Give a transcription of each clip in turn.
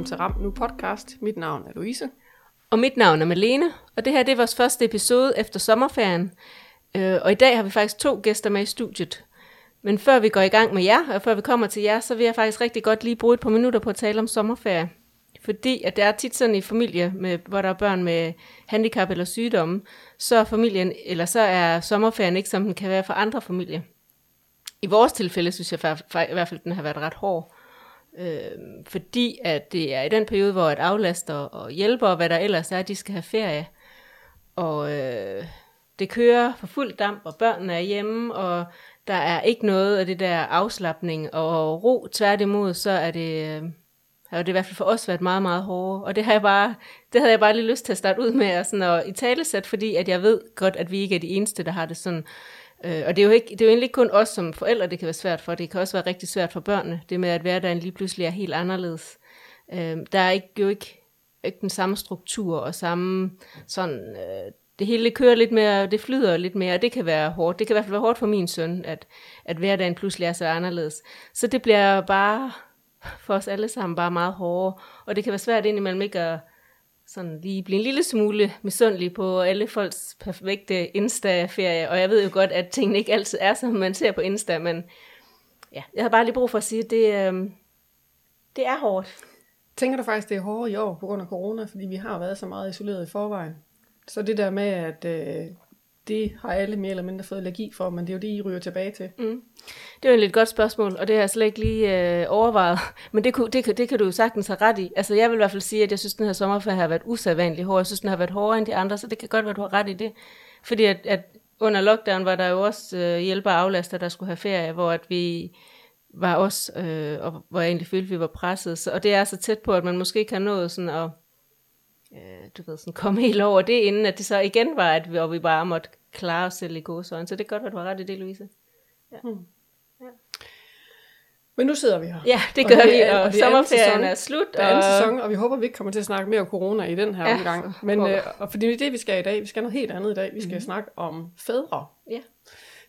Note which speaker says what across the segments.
Speaker 1: velkommen til Ram Nu podcast. Mit navn er Louise.
Speaker 2: Og mit navn er Malene, og det her det er vores første episode efter sommerferien. Øh, og i dag har vi faktisk to gæster med i studiet. Men før vi går i gang med jer, og før vi kommer til jer, så vil jeg faktisk rigtig godt lige bruge et par minutter på at tale om sommerferie. Fordi at det er tit sådan i familie, med, hvor der er børn med handicap eller sygdomme, så er familien, eller så er sommerferien ikke som den kan være for andre familier. I vores tilfælde synes jeg i hvert fald, at den har været ret hård. Øh, fordi at det er i den periode, hvor at aflaster og hjælper, og hvad der ellers er, de skal have ferie. Og øh, det kører for fuld damp, og børnene er hjemme, og der er ikke noget af det der afslappning og ro. Tværtimod, så er det, øh, har det i hvert fald for os været meget, meget hårdt. Og det, har jeg bare, det havde jeg bare lige lyst til at starte ud med og sådan at i talesæt, fordi at jeg ved godt, at vi ikke er de eneste, der har det sådan. Øh, Øh, og det er, jo ikke, det er jo egentlig ikke kun os som forældre, det kan være svært for. Det kan også være rigtig svært for børnene. Det med, at hverdagen lige pludselig er helt anderledes. Øh, der er ikke, jo ikke, ikke den samme struktur og samme sådan... Øh, det hele kører lidt mere, det flyder lidt mere, og det kan være hårdt. Det kan i hvert fald være hårdt for min søn, at, at hverdagen pludselig er så anderledes. Så det bliver bare for os alle sammen bare meget hårdere, og det kan være svært indimellem ikke at sådan lige blive en lille smule misundelig på alle folks perfekte Insta-ferie, og jeg ved jo godt, at tingene ikke altid er, som man ser på Insta, men ja, jeg har bare lige brug for at sige, at det, øh, det er hårdt.
Speaker 1: Tænker du faktisk, det er hårdere i år på grund af corona, fordi vi har været så meget isoleret i forvejen? Så det der med, at øh, det har alle mere eller mindre fået allergi for, men det er jo det, I ryger tilbage til. Mm.
Speaker 2: Det er jo et lidt godt spørgsmål, og det har jeg slet ikke lige øh, overvejet. Men det, kunne, det, det kan du jo sagtens have ret i. Altså jeg vil i hvert fald sige, at jeg synes, at den her sommerferie har været usædvanlig hård. Jeg synes, den har været hårdere end de andre, så det kan godt være, at du har ret i det. Fordi at, at under lockdown var der jo også øh, hjælper og aflaster, der skulle have ferie, hvor at vi var også, øh, og hvor jeg egentlig følte, at vi var presset. Så, og det er så tæt på, at man måske kan nå sådan at øh, du ved, sådan komme helt over det, inden at det så igen var, at vi, og vi bare måtte klare os selv i gåsøjne. Så det er godt, at du har ret i det, Louise. Ja. Hmm.
Speaker 1: ja. Men nu sidder vi her.
Speaker 2: Ja, det gør og vi, og, og sommerferien er slut.
Speaker 1: Det er anden og... sæson, og vi håber, vi ikke kommer til at snakke mere om corona i den her ja, omgang. Men øh, og fordi det er det, vi skal i dag. Vi skal noget helt andet i dag. Vi skal mm. snakke om fædre, ja.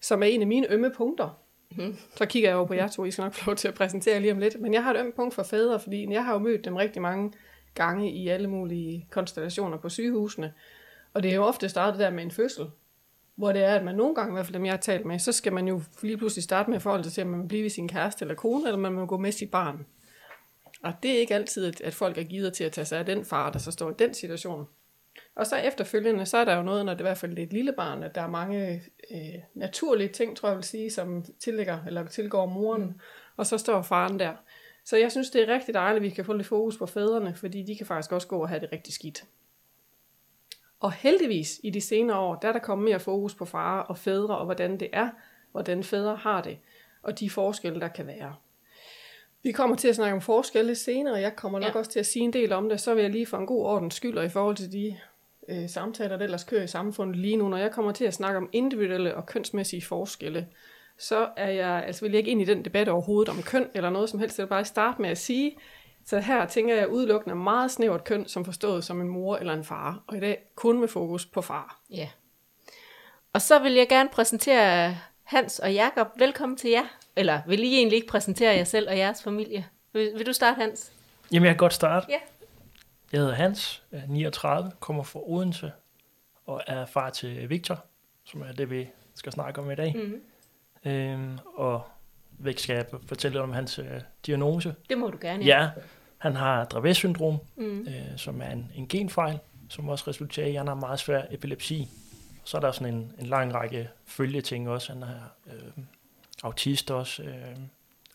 Speaker 1: som er en af mine ømme punkter. Mm. Så kigger jeg over på jer to, I skal nok få lov til at præsentere lige om lidt. Men jeg har et ømme punkt for fædre, fordi jeg har jo mødt dem rigtig mange gange i alle mulige konstellationer på sygehusene. Og det er jo ofte startet der med en fødsel, hvor det er, at man nogle gange, i hvert fald dem jeg har talt med, så skal man jo lige pludselig starte med at forholde sig til, om man vil blive ved sin kæreste eller kone, eller man vil gå med sit barn. Og det er ikke altid, at folk er givet til at tage sig af den far, der så står i den situation. Og så efterfølgende, så er der jo noget, når det i hvert fald er et lille barn, at der er mange øh, naturlige ting, tror jeg vil sige, som tillægger, eller tilgår moren, mm. og så står faren der. Så jeg synes, det er rigtig dejligt, at vi kan få lidt fokus på fædrene, fordi de kan faktisk også gå og have det rigtig skidt. Og heldigvis i de senere år, der er der kommet mere fokus på far og fædre, og hvordan det er, hvordan fædre har det, og de forskelle, der kan være. Vi kommer til at snakke om forskelle senere, og jeg kommer nok ja. også til at sige en del om det, så vil jeg lige for en god ordens skyld, og i forhold til de øh, samtaler, der ellers kører i samfundet lige nu, når jeg kommer til at snakke om individuelle og kønsmæssige forskelle, så er jeg, altså vil jeg ikke ind i den debat overhovedet om køn eller noget som helst. Jeg vil bare starte med at sige, så her tænker jeg udelukkende meget snævert køn, som forstået som en mor eller en far, og i dag kun med fokus på far.
Speaker 2: Ja. Og så vil jeg gerne præsentere Hans og Jakob. Velkommen til jer. Eller vil I egentlig ikke præsentere jer selv og jeres familie? Vil, vil du starte, Hans?
Speaker 3: Jamen, jeg kan godt starte. Ja. Jeg hedder Hans, er 39, kommer fra Odense, og er far til Victor, som er det, vi skal snakke om i dag. Mm-hmm. Øhm, og væk skal jeg fortælle om hans øh, diagnose.
Speaker 2: Det må du gerne,
Speaker 3: ja. ja han har Dravet syndrom, mm. øh, som er en, en genfejl, som også resulterer i, at han har meget svær epilepsi. Så er der sådan en, en lang række følgeting også. Han har øh, autist også, øh,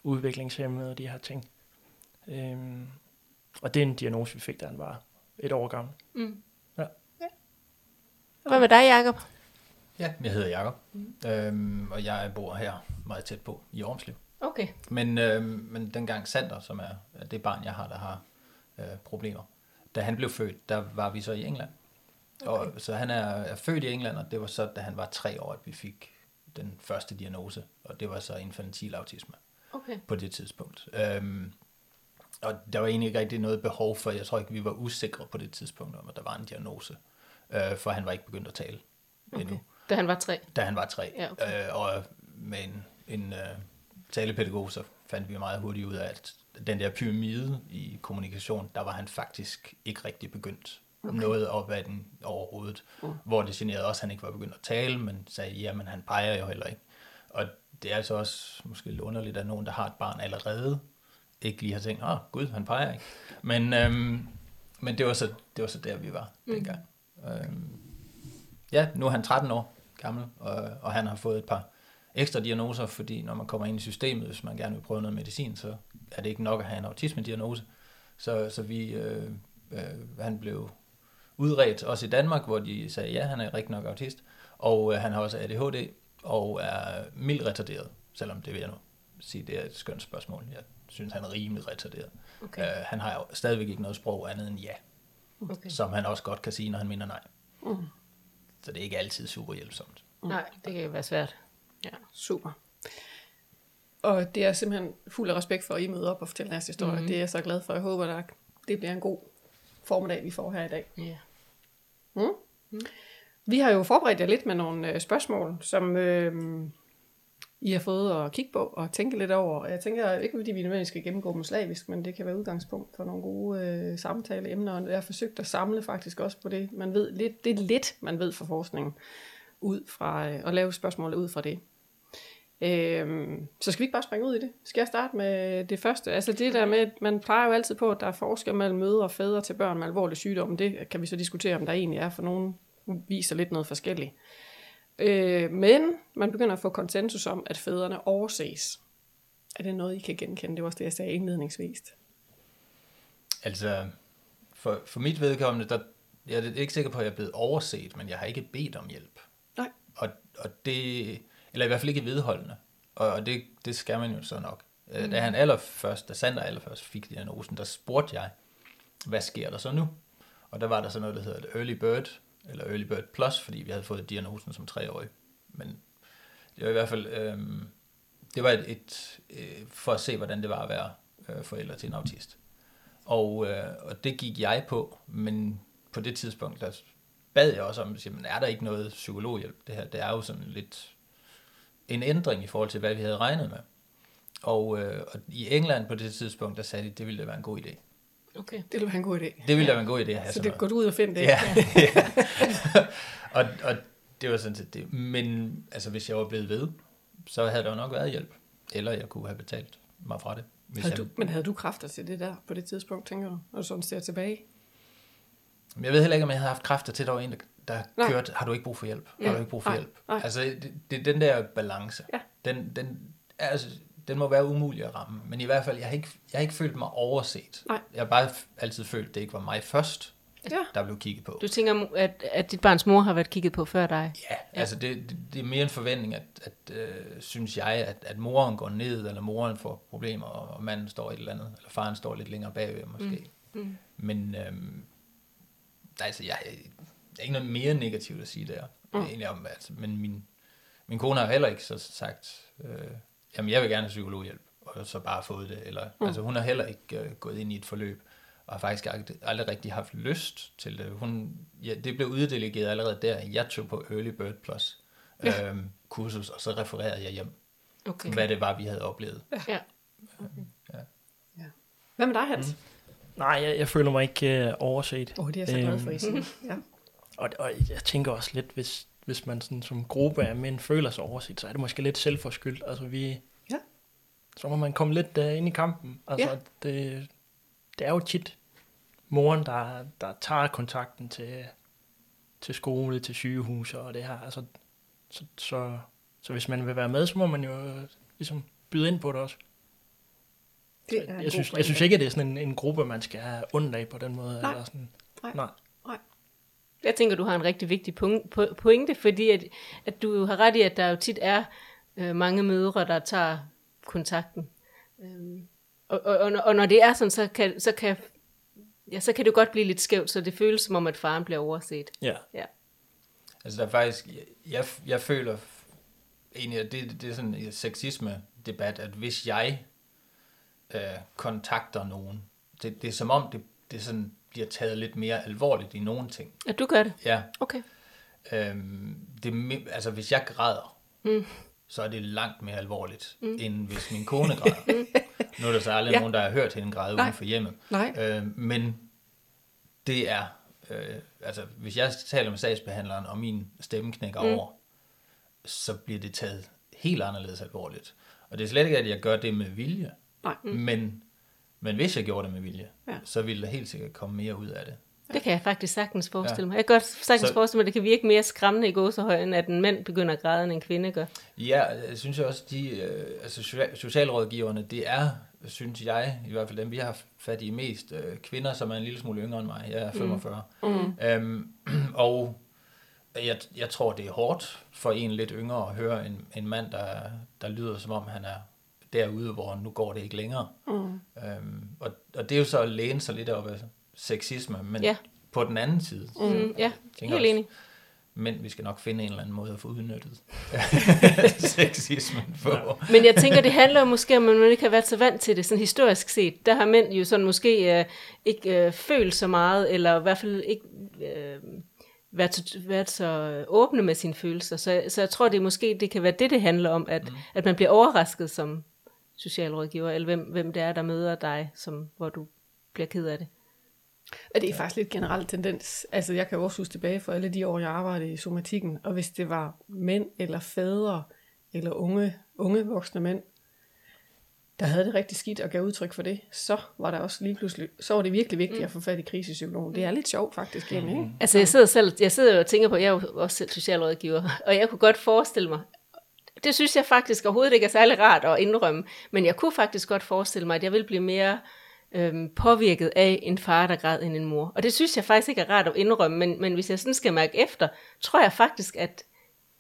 Speaker 3: udviklingshemmet og de her ting. Øh, og det er en diagnose, vi fik, da han var et år gammel. Mm. Ja. ja.
Speaker 2: Hvad med dig, Jacob?
Speaker 4: Ja, jeg hedder Jakob, mm. øhm, og jeg bor her meget tæt på i Ormslev.
Speaker 2: Okay.
Speaker 4: Men, øhm, men dengang Sander, som er det barn, jeg har, der har øh, problemer, da han blev født, der var vi så i England. Okay. Og, så han er, er født i England, og det var så, da han var tre år, at vi fik den første diagnose, og det var så infantil autisme okay. på det tidspunkt. Øhm, og der var egentlig ikke rigtig noget behov for, jeg tror ikke, vi var usikre på det tidspunkt, om at der var en diagnose, øh, for han var ikke begyndt at tale okay. endnu.
Speaker 2: Da han var tre?
Speaker 4: Da han var tre. Ja, okay. øh, og med en, en uh, talepædagog, så fandt vi meget hurtigt ud af, at den der pyramide i kommunikation, der var han faktisk ikke rigtig begyndt okay. noget op ad den overhovedet, mm. hvor det generede også, at han ikke var begyndt at tale, men sagde, jamen han peger jo heller ikke. Og det er altså også måske lidt underligt, at nogen, der har et barn allerede, ikke lige har tænkt, åh oh, gud, han peger ikke. Men, øhm, men det, var så, det var så der, vi var mm. dengang. Øhm, ja, nu er han 13 år gammel, og, og han har fået et par ekstra diagnoser, fordi når man kommer ind i systemet, hvis man gerne vil prøve noget medicin, så er det ikke nok at have en autisme-diagnose. Så, så vi, øh, øh, han blev udredt også i Danmark, hvor de sagde, ja, han er rigtig nok autist, og øh, han har også ADHD, og er mildt retarderet, selvom det vil jeg nu sige, det er et skønt spørgsmål. Jeg synes, han er rimelig retarderet. Okay. Øh, han har jo stadigvæk ikke noget sprog andet end ja, okay. som han også godt kan sige, når han mener nej. Mm. Så det er ikke altid super hjælpsomt.
Speaker 2: Mm. Nej, det kan være svært.
Speaker 1: Ja, super. Og det er simpelthen fuld af respekt for, at I møder op og fortæller jeres historie. Mm. Det er jeg så glad for. Jeg håber, at det bliver en god formiddag, vi får her i dag. Yeah. Mm? Mm. Vi har jo forberedt jer lidt med nogle øh, spørgsmål, som øh, i har fået at kigge på og tænke lidt over. Jeg tænker ikke, fordi vi nødvendigvis skal gennemgå dem slavisk, men det kan være udgangspunkt for nogle gode øh, samtaleemner. Og jeg har forsøgt at samle faktisk også på det. Man ved lidt, det er lidt, man ved fra forskningen, ud fra, øh, at lave spørgsmål ud fra det. Øhm, så skal vi ikke bare springe ud i det? Skal jeg starte med det første? Altså det der med, man plejer jo altid på, at der er forskel mellem mødre og fædre til børn med alvorlig sygdom. Det kan vi så diskutere, om der egentlig er, for nogen viser lidt noget forskelligt. Øh, men man begynder at få konsensus om, at fædrene overses. Er det noget, I kan genkende? Det var også det, jeg sagde indledningsvis.
Speaker 4: Altså, for, for mit vedkommende, der, jeg er ikke sikker på, at jeg er blevet overset, men jeg har ikke bedt om hjælp.
Speaker 1: Nej.
Speaker 4: Og, og det, eller i hvert fald ikke vedholdende. Og, og det, det skal man jo så nok. Øh, mm. Da han allerførst, da Sander allerførst fik diagnosen, der spurgte jeg, hvad sker der så nu? Og der var der så noget, der hedder et early bird, eller early bird plus, fordi vi havde fået diagnosen som treårig. Men det var i hvert fald, øh, det var et, et øh, for at se, hvordan det var at være øh, forældre til en autist. Og, øh, og det gik jeg på, men på det tidspunkt, der bad jeg også om, at sige, men er der ikke noget psykologhjælp? Det her, det er jo sådan lidt en ændring i forhold til, hvad vi havde regnet med. Og, øh, og i England på det tidspunkt, der sagde de, det ville det være en god idé.
Speaker 1: Okay, det ville være en god idé.
Speaker 4: Det ville ja. da være en god idé
Speaker 1: Så det går ud og finde det.
Speaker 4: Ja, ja. og, og det var sådan set det. Men altså, hvis jeg var blevet ved, så havde der jo nok været hjælp. Eller jeg kunne have betalt mig fra det. Hvis
Speaker 1: havde du, men havde du kræfter til det der på det tidspunkt, tænker du, når du sådan ser tilbage?
Speaker 4: Jeg ved heller ikke, om jeg havde haft kræfter til, at der var en, der der Nej. kørte, har du ikke brug for hjælp? Ja. Har du ikke brug for Nej. hjælp? Nej. Altså, det, det, den der balance, ja. den, den, altså, den må være umulig at ramme. Men i hvert fald, jeg har ikke, jeg har ikke følt mig overset. Nej. Jeg har bare altid følt, at det ikke var mig først, ja. der blev kigget på.
Speaker 2: Du tænker, at, at dit barns mor har været kigget på før dig?
Speaker 4: Ja, ja. altså det, det, det er mere en forventning, at, at øh, synes jeg, at, at moren går ned, eller moren får problemer, og manden står et eller andet, eller faren står lidt længere bagved måske. Mm. Mm. Men øhm, altså, jeg, der er ikke noget mere negativt at sige der. Mm. Egentlig om, altså, men min, min kone har heller ikke så sagt, øh, jamen jeg vil gerne have psykologhjælp, og så bare fået det. Eller, mm. Altså hun har heller ikke øh, gået ind i et forløb, og har faktisk aldrig, aldrig rigtig haft lyst til det. Hun, ja, det blev uddelegeret allerede der. Jeg tog på Early Bird Plus ja. øhm, kursus, og så refererede jeg hjem, okay. hvad det var, vi havde oplevet. Ja. Okay.
Speaker 1: Ja. ja. Hvad med dig, Hans? Mm.
Speaker 3: Nej, jeg, jeg føler mig ikke uh, overset.
Speaker 1: Åh, oh, det er jeg så glad for, I øhm, Ja.
Speaker 3: Og, og jeg tænker også lidt, hvis, hvis man sådan, som gruppe af mænd føler sig overset, så er det måske lidt selvforskyldt. Altså vi, ja. så må man komme lidt uh, ind i kampen. Altså ja. det, det er jo tit moren, der, der tager kontakten til, til skole, til sygehus og det her. Altså, så, så, så hvis man vil være med, så må man jo ligesom byde ind på det også. Det er jeg, synes, jeg synes ikke, at det er sådan en, en gruppe, man skal have ondt af på den måde.
Speaker 1: Nej.
Speaker 3: Eller sådan.
Speaker 1: Nej. Nej.
Speaker 2: Jeg tænker, du har en rigtig vigtig pointe, fordi at, at du har ret i, at der jo tit er øh, mange mødre, der tager kontakten. Øhm, og, og, og, og når det er sådan, så kan, så kan, ja, så kan det godt blive lidt skævt, så det føles som om, at faren bliver overset.
Speaker 3: Ja.
Speaker 2: ja.
Speaker 4: Altså der er faktisk, jeg, jeg føler egentlig, at det, det er sådan en sexisme-debat, at hvis jeg øh, kontakter nogen, det, det er som om, det, det sådan bliver taget lidt mere alvorligt i nogle ting.
Speaker 2: At du gør det?
Speaker 4: Ja.
Speaker 2: Okay.
Speaker 4: Øhm, det, altså hvis jeg græder, mm. så er det langt mere alvorligt, mm. end hvis min kone græder. nu er der så aldrig ja. nogen, der har hørt hende græde uden for hjemmet.
Speaker 1: Nej.
Speaker 4: Øh, men det er, øh, altså hvis jeg taler med sagsbehandleren, og min stemme knækker mm. over, så bliver det taget helt anderledes alvorligt. Og det er slet ikke, at jeg gør det med vilje.
Speaker 1: Nej.
Speaker 4: Mm. Men, men hvis jeg gjorde det med vilje, ja. så ville der helt sikkert komme mere ud af det.
Speaker 2: Det kan jeg faktisk sagtens forestille ja. mig. Jeg kan godt sagtens så, forestille mig, at det kan virke mere skræmmende i gåsehøj, end at en mand begynder at græde, end en kvinde gør.
Speaker 4: Ja, jeg synes også, de øh, altså socialrådgiverne, det er, synes jeg, i hvert fald dem, vi har fat i mest, øh, kvinder, som er en lille smule yngre end mig. Jeg er 45. Mm. Mm. Øhm, og jeg, jeg tror, det er hårdt for en lidt yngre at høre en, en mand, der, der lyder som om, han er derude, hvor nu går det ikke længere. Mm. Øhm, og, og det er jo så at læne sig lidt op af sexisme, men ja. på den anden side.
Speaker 2: Mm, så, ja, helt også, enig.
Speaker 4: Men vi skal nok finde en eller anden måde at få udnyttet sexismen på. Ja.
Speaker 2: Men jeg tænker, det handler måske om, at man ikke har været så vant til det, sådan historisk set. Der har mænd jo sådan måske øh, ikke øh, følt så meget, eller i hvert fald ikke øh, været, været så åbne med sine følelser. Så, så jeg tror, det måske det kan være det, det handler om, at, mm. at man bliver overrasket som socialrådgiver, eller hvem, hvem det er, der møder dig, som, hvor du bliver ked af det.
Speaker 1: Og det er faktisk lidt generelt tendens. Altså jeg kan også huske tilbage for alle de år, jeg arbejdede i somatikken, og hvis det var mænd eller fædre, eller unge, unge voksne mænd, der havde det rigtig skidt og gav udtryk for det, så var der også lige pludselig, så var det virkelig vigtigt mm. at få fat i krisepsykologen. Det er lidt sjovt faktisk. Mm. Ikke?
Speaker 2: Altså jeg sidder, selv, jeg sidder og tænker på, jeg er jo også selv socialrådgiver, og jeg kunne godt forestille mig, det synes jeg faktisk overhovedet ikke er særlig rart at indrømme, men jeg kunne faktisk godt forestille mig, at jeg vil blive mere øhm, påvirket af en far, der græd end en mor. Og det synes jeg faktisk ikke er rart at indrømme, men, men hvis jeg sådan skal mærke efter, tror jeg faktisk, at,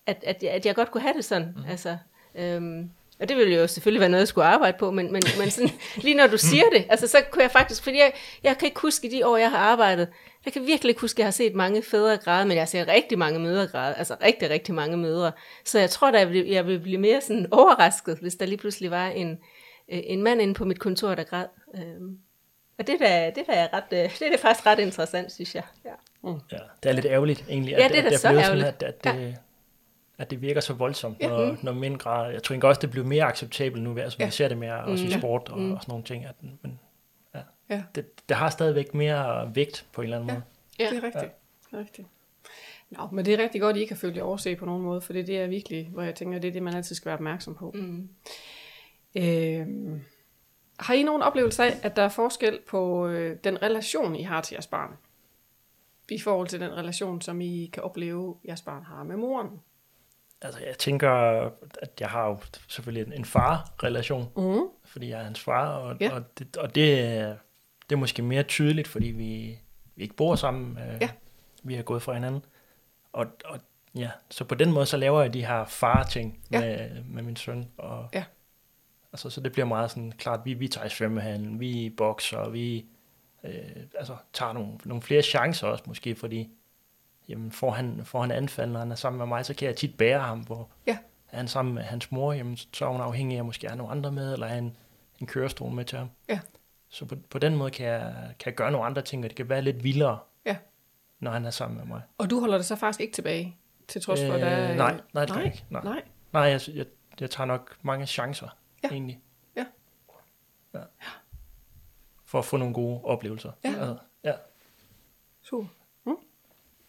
Speaker 2: at, at, jeg, at jeg godt kunne have det sådan. Mm. Altså, øhm, og det ville jo selvfølgelig være noget, jeg skulle arbejde på, men, men, men sådan, lige når du siger det, altså så kunne jeg faktisk, fordi jeg, jeg kan ikke huske de år, jeg har arbejdet, jeg kan virkelig ikke huske, at jeg har set mange fædre græde, men jeg ser rigtig mange mødre græde, altså rigtig, rigtig mange mødre. Så jeg tror da, jeg vil, jeg blive mere sådan overrasket, hvis der lige pludselig var en, øh, en mand inde på mit kontor, der græd. Øhm, og det er, det er, ret, øh, det er det faktisk ret interessant, synes jeg. Ja.
Speaker 3: Mm. ja det er lidt ærgerligt egentlig,
Speaker 2: at, ja, det er at, at så ærgerligt.
Speaker 3: Sådan, at, at, ja. det, at det virker så voldsomt, når, ja. når mænd græder. Jeg tror ikke også, det bliver mere acceptabelt nu, altså ja. vi ser det mere også mm. i sport og, mm. og sådan nogle ting. At, men ja, ja. Det, det har stadigvæk mere vægt på en eller anden
Speaker 1: ja.
Speaker 3: måde.
Speaker 1: Ja, det er rigtigt. Ja. Det er rigtigt. Nå, men det er rigtig godt, at I ikke har følt jer overse på nogen måde, for det, det er virkelig, hvor jeg tænker, det er det, man altid skal være opmærksom på. Mm. Øhm, har I nogen oplevelse af, at der er forskel på øh, den relation, I har til jeres barn, i forhold til den relation, som I kan opleve, jeres barn har med moren?
Speaker 3: Altså, jeg tænker, at jeg har jo selvfølgelig en far-relation, mm. fordi jeg er hans far, og, ja. og, det, og det, det er måske mere tydeligt, fordi vi, vi ikke bor sammen. Øh, ja. Vi har gået fra hinanden. Og, og ja, så på den måde, så laver jeg de her far-ting ja. med, med min søn. Og, ja. Altså, så det bliver meget sådan klart, vi, vi tager i svømmehallen, vi bokser, vi øh, altså, tager nogle, nogle flere chancer også måske, fordi jamen, får, han, får han anfald, når han er sammen med mig, så kan jeg tit bære ham, hvor ja. er han sammen med hans mor, jamen, så er hun afhængig af, at måske er nogle andre med, eller en, en kørestol med til ham. Ja. Så på, på den måde kan jeg, kan jeg gøre nogle andre ting, og det kan være lidt vildere, ja. når han er sammen med mig.
Speaker 1: Og du holder det så faktisk ikke tilbage, til trods for,
Speaker 3: øh,
Speaker 1: at der
Speaker 3: Nej, nej, det nej, ikke. Nej, nej. nej jeg, jeg, jeg tager nok mange chancer ja. egentlig. Ja. ja. For at få nogle gode oplevelser. Ja. Altså, ja.
Speaker 4: Super.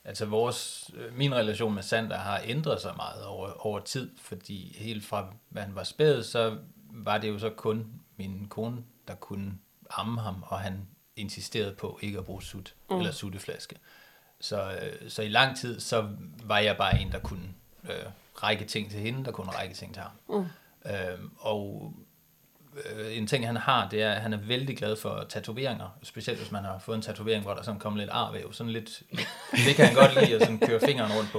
Speaker 4: Altså vores, øh, min relation med Sander har ændret sig meget over, over tid, fordi helt fra, han var spæd, så var det jo så kun min kone, der kunne amme ham, og han insisterede på ikke at bruge sut mm. eller sutteflaske. Så, øh, så i lang tid, så var jeg bare en, der kunne øh, række ting til hende, der kunne række ting til ham. Mm. Øhm, og øh, en ting, han har, det er, at han er vældig glad for tatoveringer. Specielt hvis man har fået en tatovering, hvor der sådan kommer lidt arvæv. Sådan lidt, det kan han godt lide at sådan køre fingeren rundt på.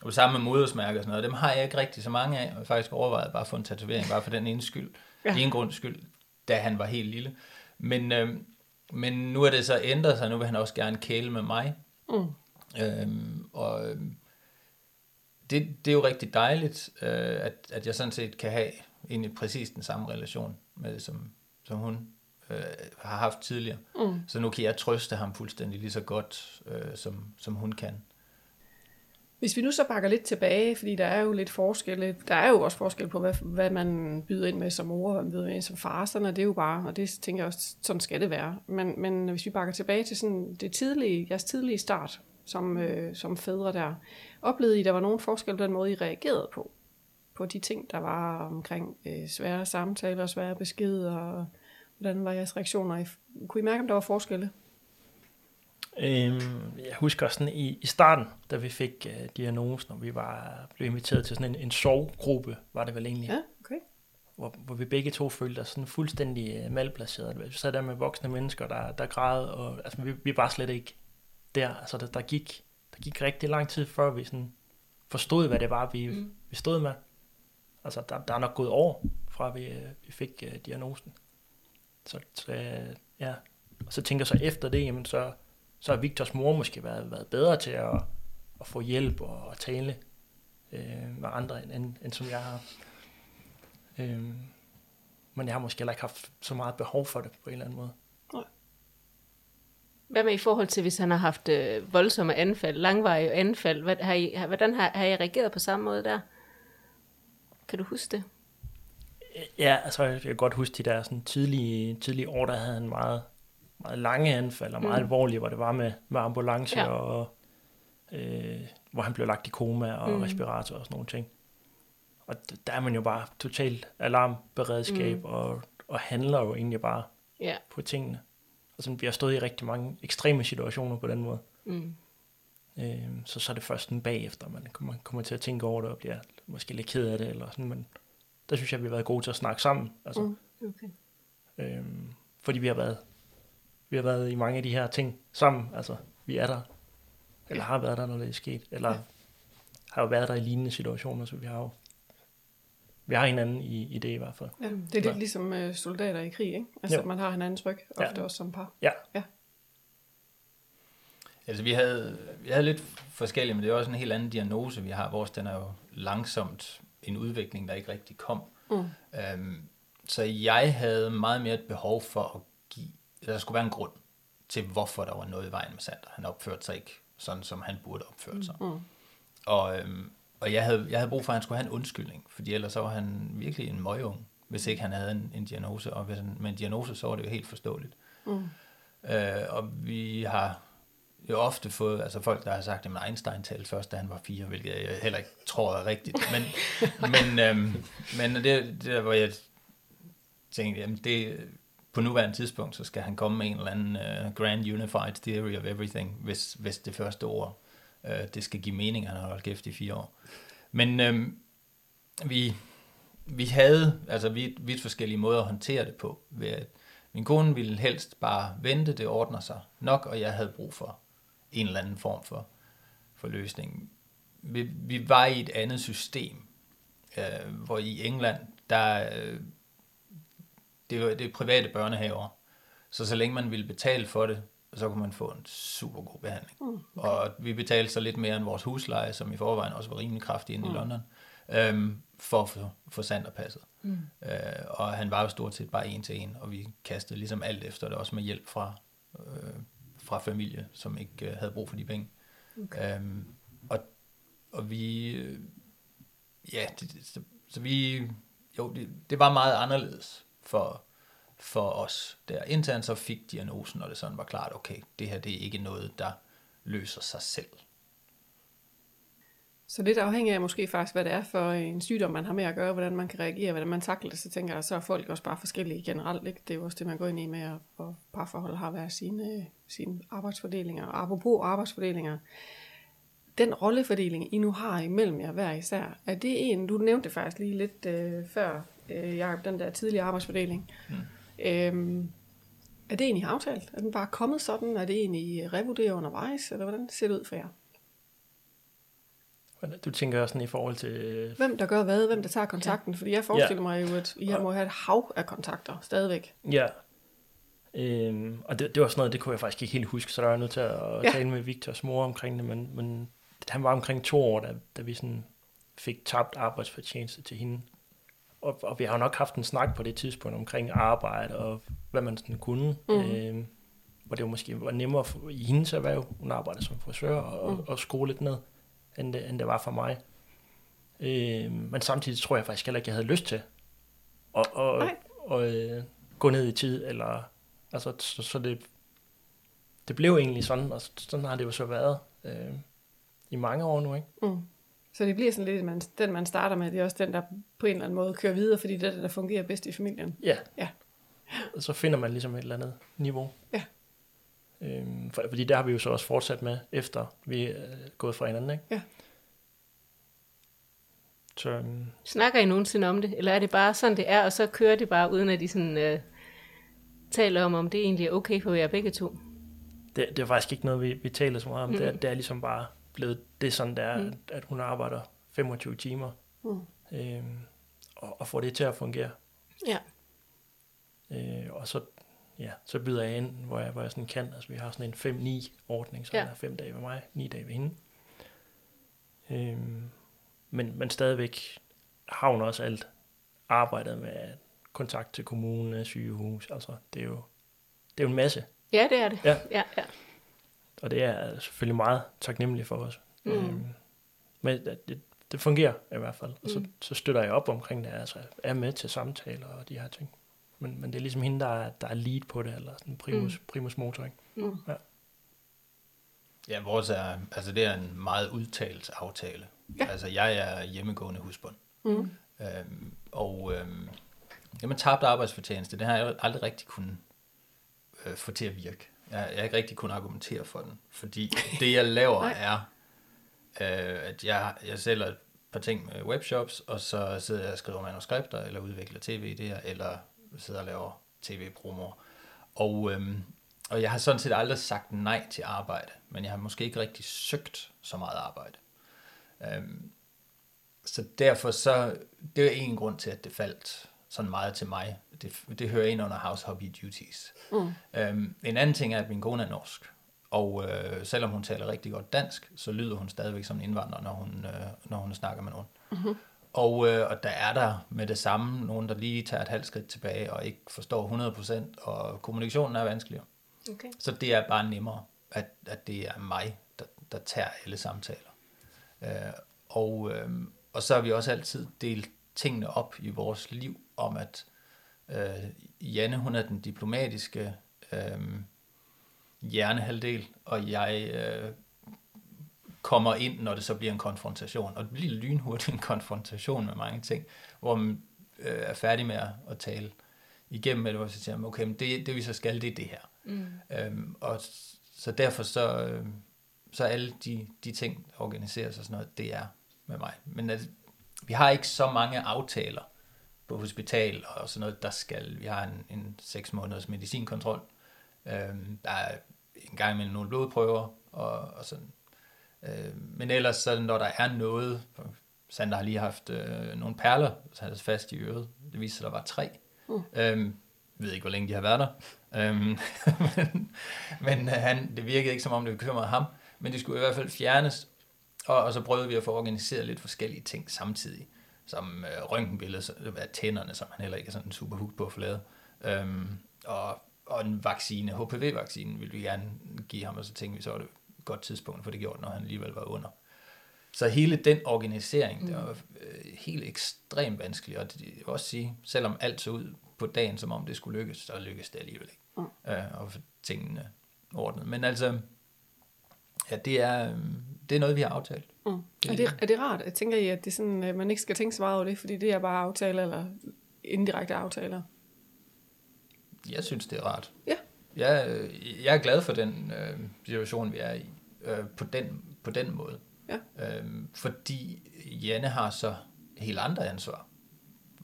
Speaker 4: Og det samme med modersmærker og sådan noget. Dem har jeg ikke rigtig så mange af. Jeg har faktisk overvejet bare at få en tatovering, bare for den ene skyld. Ja. En grund skyld, da han var helt lille. Men, øh, men nu er det så ændret sig. Nu vil han også gerne kæle med mig. Mm. Øhm, og øh, det, det er jo rigtig dejligt, øh, at, at jeg sådan set kan have egentlig præcis den samme relation med som, som hun øh, har haft tidligere. Mm. Så nu kan jeg trøste ham fuldstændig lige så godt, øh, som, som hun kan.
Speaker 1: Hvis vi nu så bakker lidt tilbage, fordi der er jo lidt forskel, der er jo også forskel på, hvad, hvad man byder ind med som mor, og hvad man byder ind som far, sådan er det jo bare, og det tænker jeg også, sådan skal det være. Men, men hvis vi bakker tilbage til sådan det tidlige, jeres tidlige start som, øh, som fædre der, oplevede I, der var nogen forskel på den måde, I reagerede på? På de ting, der var omkring øh, svære samtaler, svære beskeder, og hvordan var jeres reaktioner? Kunne I mærke, om der var forskelle?
Speaker 3: Øhm, jeg husker sådan i, i starten, da vi fik uh, diagnosen, og vi var blev inviteret til sådan en, en sovgruppe, var det vel egentlig.
Speaker 1: Ja, okay.
Speaker 3: Hvor, hvor vi begge to følte os sådan fuldstændig uh, malplaceret. Vi sad der med voksne mennesker, der, der græd, og altså, vi, vi var slet ikke der. Altså, der, der, gik, der gik rigtig lang tid, før vi sådan forstod, hvad det var, vi, mm. vi stod med. Altså, der, der er nok gået år, fra vi, øh, vi fik uh, diagnosen. Så, så ja, og så tænker jeg så efter det, jamen så så har Victors mor måske været, været bedre til at, at få hjælp og at tale øh, med andre, end, end som jeg har. Øh, men jeg har måske heller ikke haft så meget behov for det på en eller anden måde.
Speaker 2: Hvad med i forhold til, hvis han har haft øh, voldsomme anfald, langvarige anfald? Hvad, har I, hvordan har, har I reageret på samme måde der? Kan du huske det?
Speaker 3: Ja, altså jeg kan godt huske de der sådan tidlige, tidlige år, der havde han meget meget lange anfald, og meget mm. alvorlige, hvor det var med, med ambulance, ja. og øh, hvor han blev lagt i koma, og mm. respirator og sådan nogle ting. Og der er man jo bare totalt alarmberedskab, mm. og, og handler jo egentlig bare ja. på tingene. Og sådan, vi har stået i rigtig mange ekstreme situationer på den måde. Mm. Øh, så så er det først en bagefter, man kommer, kommer til at tænke over det, og bliver måske lidt ked af det, eller sådan, men der synes jeg, vi har været gode til at snakke sammen. Altså, mm. okay. øh, fordi vi har været vi har været i mange af de her ting sammen. Altså, vi er der, eller har været der, når det er sket, eller ja. har jo været der i lignende situationer, så vi har jo vi har hinanden i, i det i hvert fald.
Speaker 1: Ja, det er lidt ligesom uh, soldater i krig, ikke? Altså, ja. man har hinandens ryg, ofte ja. også som par. Ja. ja.
Speaker 4: Altså, vi havde, vi havde lidt forskellige, men det er også en helt anden diagnose, vi har. Vores, den er jo langsomt en udvikling, der ikke rigtig kom. Mm. Um, så jeg havde meget mere et behov for at der skulle være en grund til, hvorfor der var noget i vejen med Sander. Han opførte sig ikke sådan, som han burde opføre sig. Mm. Og, øhm, og jeg, havde, jeg havde brug for, at han skulle have en undskyldning, fordi ellers så var han virkelig en møgung, hvis ikke han havde en, en diagnose. Og hvis han, med en diagnose, så var det jo helt forståeligt. Mm. Øh, og vi har jo ofte fået, altså folk, der har sagt, at Einstein talte først, da han var fire, hvilket jeg heller ikke tror er rigtigt. Men, men, øhm, men det, det hvor jeg tænkte, jamen det, på nuværende tidspunkt, så skal han komme med en eller anden uh, grand unified theory of everything, hvis, hvis det første ord, uh, det skal give mening, han har holdt kæft i fire år. Men uh, vi, vi havde altså vidt, vidt forskellige måder at håndtere det på. Ved at min kone ville helst bare vente, det ordner sig nok, og jeg havde brug for en eller anden form for, for løsning. Vi, vi var i et andet system, uh, hvor i England, der det er, det er private børnehaver. Så så længe man ville betale for det, så kunne man få en super god behandling. Mm, okay. Og vi betalte så lidt mere end vores husleje, som i forvejen også var rimelig kraftig inde mm. i London, øhm, for at få, få passet. Mm. Øh, og han var jo stort set bare en til en, og vi kastede ligesom alt efter det, også med hjælp fra, øh, fra familie, som ikke øh, havde brug for de penge. Okay. Øhm, og, og vi, øh, ja, det, så, så vi, jo, det, det var meget anderledes for, for os der, indtil han så fik diagnosen, og det sådan var klart, okay, det her det er ikke noget, der løser sig selv.
Speaker 1: Så lidt afhængig af måske faktisk, hvad det er for en sygdom, man har med at gøre, hvordan man kan reagere, hvordan man takler det, så tænker jeg, så er folk også bare forskellige generelt. Ikke? Det er jo også det, man går ind i med, at og parforhold har været sine, sine arbejdsfordelinger. Og apropos arbejdsfordelinger, den rollefordeling, I nu har imellem jer hver især, er det en, du nævnte faktisk lige lidt øh, før, øh, Jacob, den der tidlige arbejdsfordeling. Mm. Øhm, er det egentlig aftalt? Er den bare kommet sådan? Er det egentlig revurderet undervejs? Eller hvordan ser det ud for jer?
Speaker 3: Du tænker sådan i forhold til...
Speaker 1: Hvem der gør hvad, hvem der tager kontakten. Ja. Fordi jeg forestiller ja. mig jo, at I må have et hav af kontakter stadigvæk.
Speaker 3: Ja. Øhm, og det, det var sådan noget, det kunne jeg faktisk ikke helt huske, så der var jeg nødt til at ja. tale med Victors mor omkring det, men, men han var omkring to år, da, da vi sådan fik tabt arbejdsfortjeneste til hende og, og vi har jo nok haft en snak på det tidspunkt omkring arbejde og hvad man sådan kunne. Mm. Øh, hvor det jo måske var nemmere for, i hendes erhverv, hun arbejder som frisør og, mm. og skole lidt ned. End det, end det var for mig. Øh, men samtidig tror jeg faktisk heller ikke, jeg havde lyst til at, at, at, at øh, gå ned i tid, eller altså, så, så det, det blev egentlig sådan, og sådan har det jo så været øh, i mange år nu, ikke? Mm.
Speaker 1: Så det bliver sådan lidt, man, den man starter med, det er også den, der på en eller anden måde kører videre, fordi det er den, der fungerer bedst i familien.
Speaker 3: Ja. ja. Og så finder man ligesom et eller andet niveau.
Speaker 1: Ja.
Speaker 3: Øhm, for, fordi der har vi jo så også fortsat med, efter vi er gået fra hinanden, ikke?
Speaker 1: Ja.
Speaker 2: Så, øhm, Snakker I nogensinde om det, eller er det bare sådan, det er, og så kører det bare, uden at de sådan, øh, taler om, om det egentlig er okay for jer begge to?
Speaker 3: Det, det er faktisk ikke noget, vi, vi taler så meget om. Mm. Det, er, det er ligesom bare blevet det sådan, der, mm. at, at hun arbejder 25 timer, mm. øhm, og, og får det til at fungere.
Speaker 2: Ja.
Speaker 3: Øh, og så, ja, så byder jeg ind, hvor jeg, hvor jeg sådan kan. Altså, vi har sådan en 5-9 ordning, så ja. er fem dage ved mig, ni dage ved hende. Øhm, men, men stadigvæk har hun også alt arbejdet med kontakt til kommune, sygehus. Altså, det er jo, det er jo en masse.
Speaker 2: Ja, det er det.
Speaker 3: Ja.
Speaker 2: ja, ja.
Speaker 3: Og det er selvfølgelig meget taknemmeligt for os. Mm. Øhm, men det, det fungerer i hvert fald. Og så, mm. så støtter jeg op omkring det, altså er med til samtaler og de her ting. Men, men det er ligesom hende, der er, der er lead på det, eller sådan primus, mm. primus motor. Ikke? Mm. Ja.
Speaker 4: ja, vores er, altså det er en meget udtalt aftale. Ja. Altså jeg er hjemmegående husbund. Mm. Øhm, og øhm, jamen tabt arbejdsfortjeneste, det har jeg aldrig rigtig kunnet øh, få til at virke. Jeg, jeg har ikke rigtig kunnet argumentere for den, fordi det jeg laver er, øh, at jeg, jeg sælger et par ting med webshops, og så sidder jeg og skriver manuskripter, eller udvikler tv-idéer, eller sidder og laver tv-promo. Og, øhm, og jeg har sådan set aldrig sagt nej til arbejde, men jeg har måske ikke rigtig søgt så meget arbejde. Øhm, så derfor så, det er en grund til, at det faldt sådan meget til mig. Det, det hører ind under house hobby duties. Mm. Øhm, en anden ting er, at min kone er norsk. Og øh, selvom hun taler rigtig godt dansk, så lyder hun stadigvæk som en indvandrer, når hun, øh, når hun snakker med nogen. Mm-hmm. Og, øh, og der er der med det samme nogen, der lige tager et halvt skridt tilbage og ikke forstår 100%, og kommunikationen er vanskeligere. Okay. Så det er bare nemmere, at, at det er mig, der, der tager alle samtaler. Øh, og, øh, og så har vi også altid delt tingene op i vores liv, om at øh, Janne, hun er den diplomatiske øh, hjernehalvdel, og jeg øh, kommer ind, når det så bliver en konfrontation. Og det bliver lynhurtigt en konfrontation med mange ting, hvor man øh, er færdig med at, tale igennem, eller hvor så siger, okay, men det, det vi så skal, det er det her. Mm. Øhm, og så derfor så, øh, så alle de, de ting, der organiseres og sådan noget, det er med mig. Men at, vi har ikke så mange aftaler på hospital og sådan noget, der skal, vi har en, en seks måneders medicinkontrol, øhm, der er en gang imellem nogle blodprøver og, og sådan Øh, men ellers, så når der er noget, Sander har lige haft øh, nogle perler sat fast i øret. Det viser sig, at der var tre. Uh. Øhm, ved ikke, hvor længe de har været der. Øhm, men men øh, han, det virkede ikke, som om det bekymrede ham. Men det skulle i hvert fald fjernes. Og, og så prøvede vi at få organiseret lidt forskellige ting samtidig. Som øh, røntgenbillede af tænderne, som han heller ikke er sådan super hooked på at få lavet. Øhm, og, og en vaccine, HPV-vaccinen, ville vi gerne give ham, og så tænkte vi, så var det godt tidspunkt for det gjort, når han alligevel var under. Så hele den organisering, mm. det var øh, helt ekstremt vanskelig, og det, vil også sige, selvom alt så ud på dagen, som om det skulle lykkes, så lykkedes det alligevel ikke. Mm. Øh, og tingene ordnet. Men altså, ja, det er, øh, det er noget, vi har aftalt.
Speaker 1: Mm. Er, det, er det rart? Jeg tænker I, at det sådan, at man ikke skal tænke så meget over det, fordi det er bare aftaler eller indirekte aftaler?
Speaker 4: Jeg synes, det er rart.
Speaker 1: Ja
Speaker 4: jeg, øh, jeg er glad for den øh, situation, vi er i, øh, på, den, på den måde.
Speaker 1: Ja.
Speaker 4: Øh, fordi Janne har så helt andre ansvar.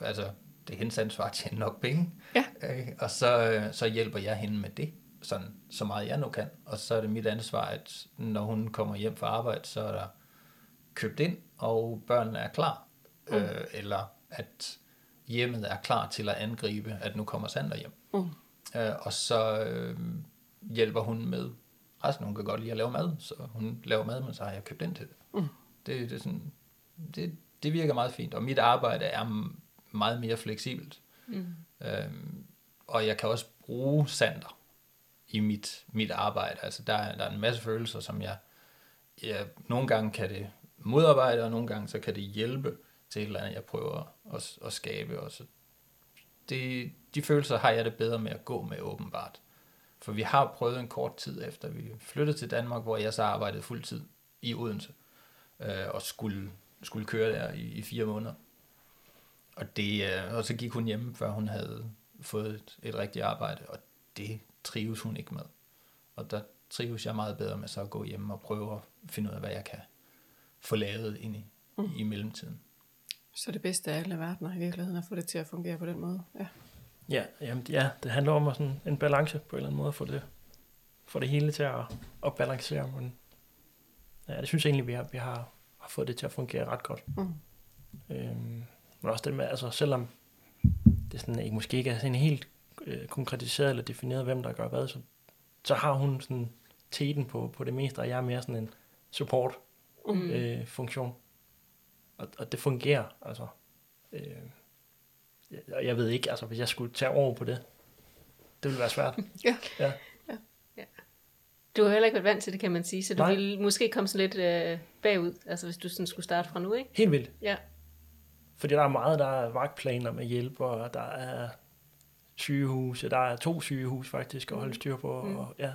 Speaker 4: Altså, det er hendes ansvar at tjene nok penge.
Speaker 1: Ja.
Speaker 4: Øh, og så, øh, så hjælper jeg hende med det, sådan, så meget jeg nu kan. Og så er det mit ansvar, at når hun kommer hjem fra arbejde, så er der købt ind, og børnene er klar. Mm. Øh, eller at hjemmet er klar til at angribe, at nu kommer Sander hjem. Mm. Øh, og så øh, hjælper hun med resten. Hun kan godt lide at lave mad, så hun laver mad, men så har jeg købt ind til det. Mm. Det, det, er sådan, det, det virker meget fint, og mit arbejde er meget mere fleksibelt. Mm. Øhm, og jeg kan også bruge sander i mit, mit arbejde. Altså der, der er en masse følelser, som jeg, jeg nogle gange kan det modarbejde, og nogle gange så kan det hjælpe til et eller andet, jeg prøver at, at skabe. Og så det, de følelser har jeg det bedre med at gå med åbenbart. For vi har prøvet en kort tid efter, vi flyttede til Danmark, hvor jeg så arbejdede fuldtid i Odense, øh, og skulle, skulle køre der i, i fire måneder. Og, det, øh, og så gik hun hjem, før hun havde fået et, et rigtigt arbejde, og det trives hun ikke med. Og der trives jeg meget bedre med så at gå hjem og prøve at finde ud af, hvad jeg kan få lavet ind i, mm. i mellemtiden.
Speaker 1: Så det bedste af alle verdener i virkeligheden at få det til at fungere på den måde. Ja,
Speaker 3: ja, jamen, ja det handler om at sådan en balance på en eller anden måde, at få det, få det hele til at, at balancere. Men ja, det synes jeg egentlig, vi har, vi har, har fået det til at fungere ret godt. Mm. Øhm, men også det med, altså selvom det sådan, ikke, måske ikke er sådan helt øh, konkretiseret eller defineret, hvem der gør hvad, så, så har hun sådan teten på, på det meste, og jeg er mere sådan en support mm. øh, funktion. Og, og det fungerer, altså. Øh, jeg, jeg ved ikke, altså hvis jeg skulle tage over på det, det ville være svært.
Speaker 2: ja. ja. ja. Du har heller ikke været vant til det, kan man sige, så du Nej. ville måske komme sådan lidt øh, bagud, altså hvis du sådan skulle starte fra nu, ikke?
Speaker 3: Helt vildt. Ja. Fordi der er meget, der er vagtplaner med hjælp, og der er sygehuse, der er to sygehus faktisk at holde styr på, mm. og ja,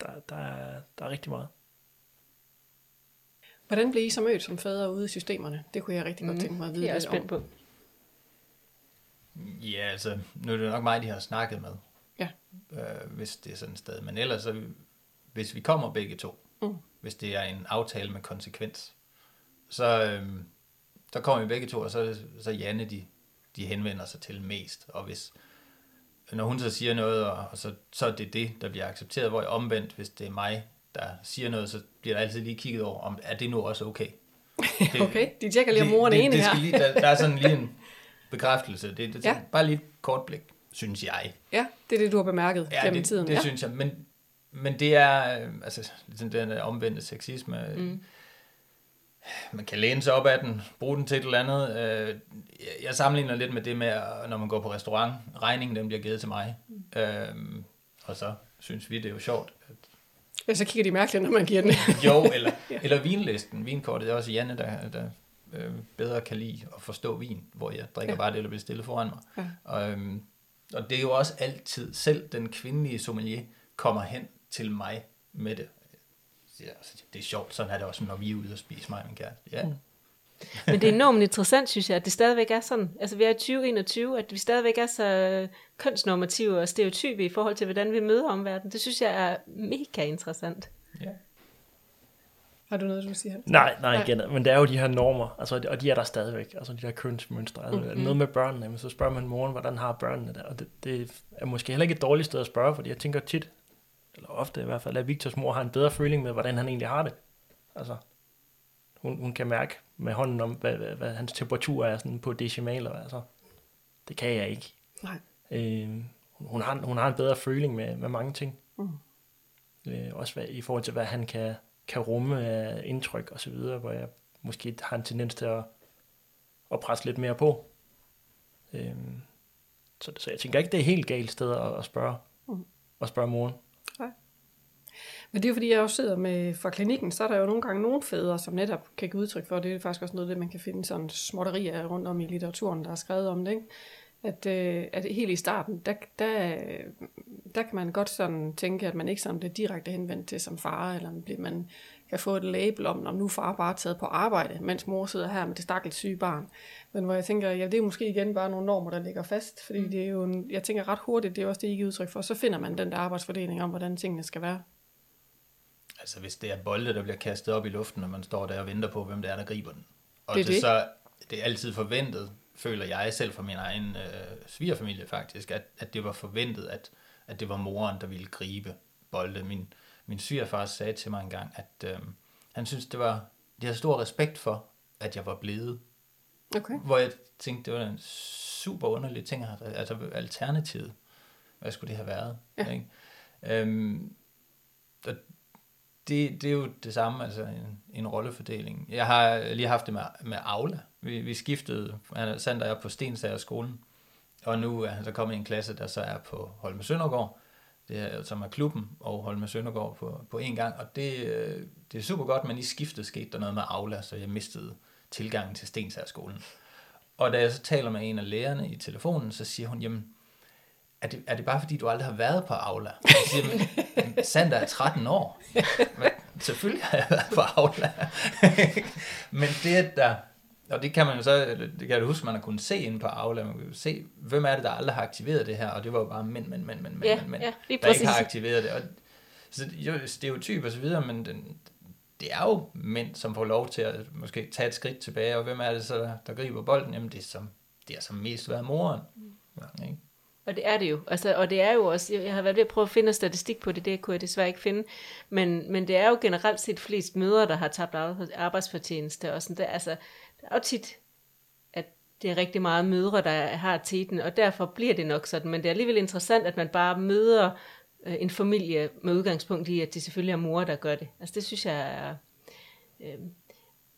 Speaker 3: der, der, er, der er rigtig meget.
Speaker 1: Hvordan blev I så mødt som fædre ude i systemerne? Det kunne jeg rigtig godt mm. tænke mig at vide
Speaker 2: lidt om. på.
Speaker 4: Ja, altså, nu er det nok mig, de har snakket med. Ja. Øh, hvis det er sådan et sted. Men ellers, så, hvis vi kommer begge to, mm. hvis det er en aftale med konsekvens, så, øh, så kommer vi begge to, og så, så Janne, de, de henvender sig til mest. Og hvis, når hun så siger noget, og, og så, så er det det, der bliver accepteret, hvor jeg omvendt, hvis det er mig, der siger noget, så bliver der altid lige kigget over, om er det nu også okay?
Speaker 1: Det, okay, de tjekker lige, om moren er enig her.
Speaker 4: Lige, der, der er sådan lige en bekræftelse. Det, det, ja. Bare lige et kort blik, synes jeg.
Speaker 1: Ja, det er det, du har bemærket ja, gennem
Speaker 4: det,
Speaker 1: tiden.
Speaker 4: det ja. synes jeg. Men, men det er, øh, altså, den omvendte sexisme, mm man kan læne sig op af den, bruge den til et eller andet. Øh, jeg sammenligner lidt med det med, når man går på restaurant, regningen den bliver givet til mig. Mm. og så synes vi, det er jo sjovt. At
Speaker 1: ja, så kigger de mærkeligt, når man giver den.
Speaker 4: jo, eller, ja. eller vinlisten. Vinkortet er også Janne, der, der øh, bedre kan lide at forstå vin, hvor jeg drikker ja. bare det, der bliver stillet foran mig. Ja. Og, øhm, og det er jo også altid, selv den kvindelige sommelier kommer hen til mig med det ja, altså, det er sjovt, sådan er det også, når vi er ude og spise mig og min kæreste. Ja. Mm.
Speaker 2: Men det er enormt interessant, synes jeg, at det stadigvæk er sådan. Altså vi er i 2021, at vi stadigvæk er så kønsnormative og stereotype i forhold til, hvordan vi møder omverdenen. Det synes jeg er mega interessant. Ja.
Speaker 1: Har du noget, du vil sige? Hans?
Speaker 3: Nej, nej, igen. Men det er jo de her normer, altså, og de er der stadigvæk. Altså de her kønsmønstre. Altså, mm-hmm. Noget med børnene, men så spørger man moren, hvordan har børnene det? Og det, det er måske heller ikke et dårligt sted at spørge, fordi jeg tænker tit, eller ofte i hvert fald, at Victors mor har en bedre føling med, hvordan han egentlig har det. Altså, hun, hun kan mærke med hånden om, hvad, hvad, hvad hans temperatur er sådan på decimaler. Altså, det kan jeg ikke. Nej. Øh, hun, har, hun har en bedre føling med, med mange ting. Mm. Øh, også hvad, i forhold til, hvad han kan, kan rumme af indtryk og så videre, hvor jeg måske har en tendens til at, at presse lidt mere på. Øh, så, så jeg tænker ikke, det er helt galt sted at, at spørge, mm. at spørge moren.
Speaker 1: Men det er jo fordi, jeg også sidder med fra klinikken, så er der jo nogle gange nogle fædre, som netop kan give udtryk for, det er faktisk også noget, det man kan finde sådan småtterier rundt om i litteraturen, der er skrevet om det, ikke? At, øh, at helt i starten, der, der, der kan man godt sådan tænke, at man ikke sådan bliver direkte henvendt til som far, eller man kan få et label om, om nu far bare taget på arbejde, mens mor sidder her med det stakkels syge barn. Men hvor jeg tænker, ja, det er måske igen bare nogle normer, der ligger fast, fordi mm. det er jo, en, jeg tænker ret hurtigt, det er også det, I giver udtryk for, så finder man den der arbejdsfordeling om, hvordan tingene skal være.
Speaker 4: Altså hvis det er bolde, der bliver kastet op i luften, og man står der og venter på, hvem det er, der griber den. Og det, er det. så det er altid forventet, føler jeg selv fra min egen øh, svigerfamilie faktisk, at, at det var forventet, at, at det var moren, der ville gribe bolde. Min, min svigerfar sagde til mig engang, at øh, han synes det var, de havde stor respekt for, at jeg var blevet. Okay. Hvor jeg tænkte, det var en super underlig ting, altså alternativet. Hvad skulle det have været? Ja. Ikke? Øhm, det, det er jo det samme, altså en, en rollefordeling. Jeg har lige haft det med, med Aula. Vi, vi skiftede, han, Sander er på Stensager skolen, og nu er han så kommet i en klasse, der så er på Holme Søndergaard. det er, som er klubben og Holme Søndergaard på, på en gang, og det, øh, det er super godt, men i skiftet skete der noget med Aula, så jeg mistede tilgangen til Stensærskolen. Og da jeg så taler med en af lærerne i telefonen, så siger hun, jamen, er det, er det bare fordi, du aldrig har været på Aula? Siger, men, Sander er 13 år. Men, selvfølgelig har jeg været på Aula. men det, at der, og det kan man jo så, det kan jeg huske, man har kunnet se inde på Aula, man kan se, hvem er det, der aldrig har aktiveret det her, og det var jo bare mænd, mænd, mænd, mænd,
Speaker 2: ja,
Speaker 4: mænd, mænd,
Speaker 2: ja,
Speaker 4: der ikke har aktiveret det. Og, så jo, stereotyp og så videre, men den, det er jo mænd, som får lov til at måske tage et skridt tilbage, og hvem er det så, der, der griber bolden? Jamen det er som, det er som mest været moren. Ja, ikke?
Speaker 2: Og det er det jo. Altså, og det er jo også, jeg har været ved at prøve at finde statistik på det, det kunne jeg desværre ikke finde, men, men det er jo generelt set flest mødre, der har tabt arbejdsfortjeneste, og sådan der, altså, der er jo tit, at det er rigtig meget mødre, der har teten, og derfor bliver det nok sådan, men det er alligevel interessant, at man bare møder øh, en familie med udgangspunkt i, at det selvfølgelig er mor, der gør det. Altså det synes jeg er, øh,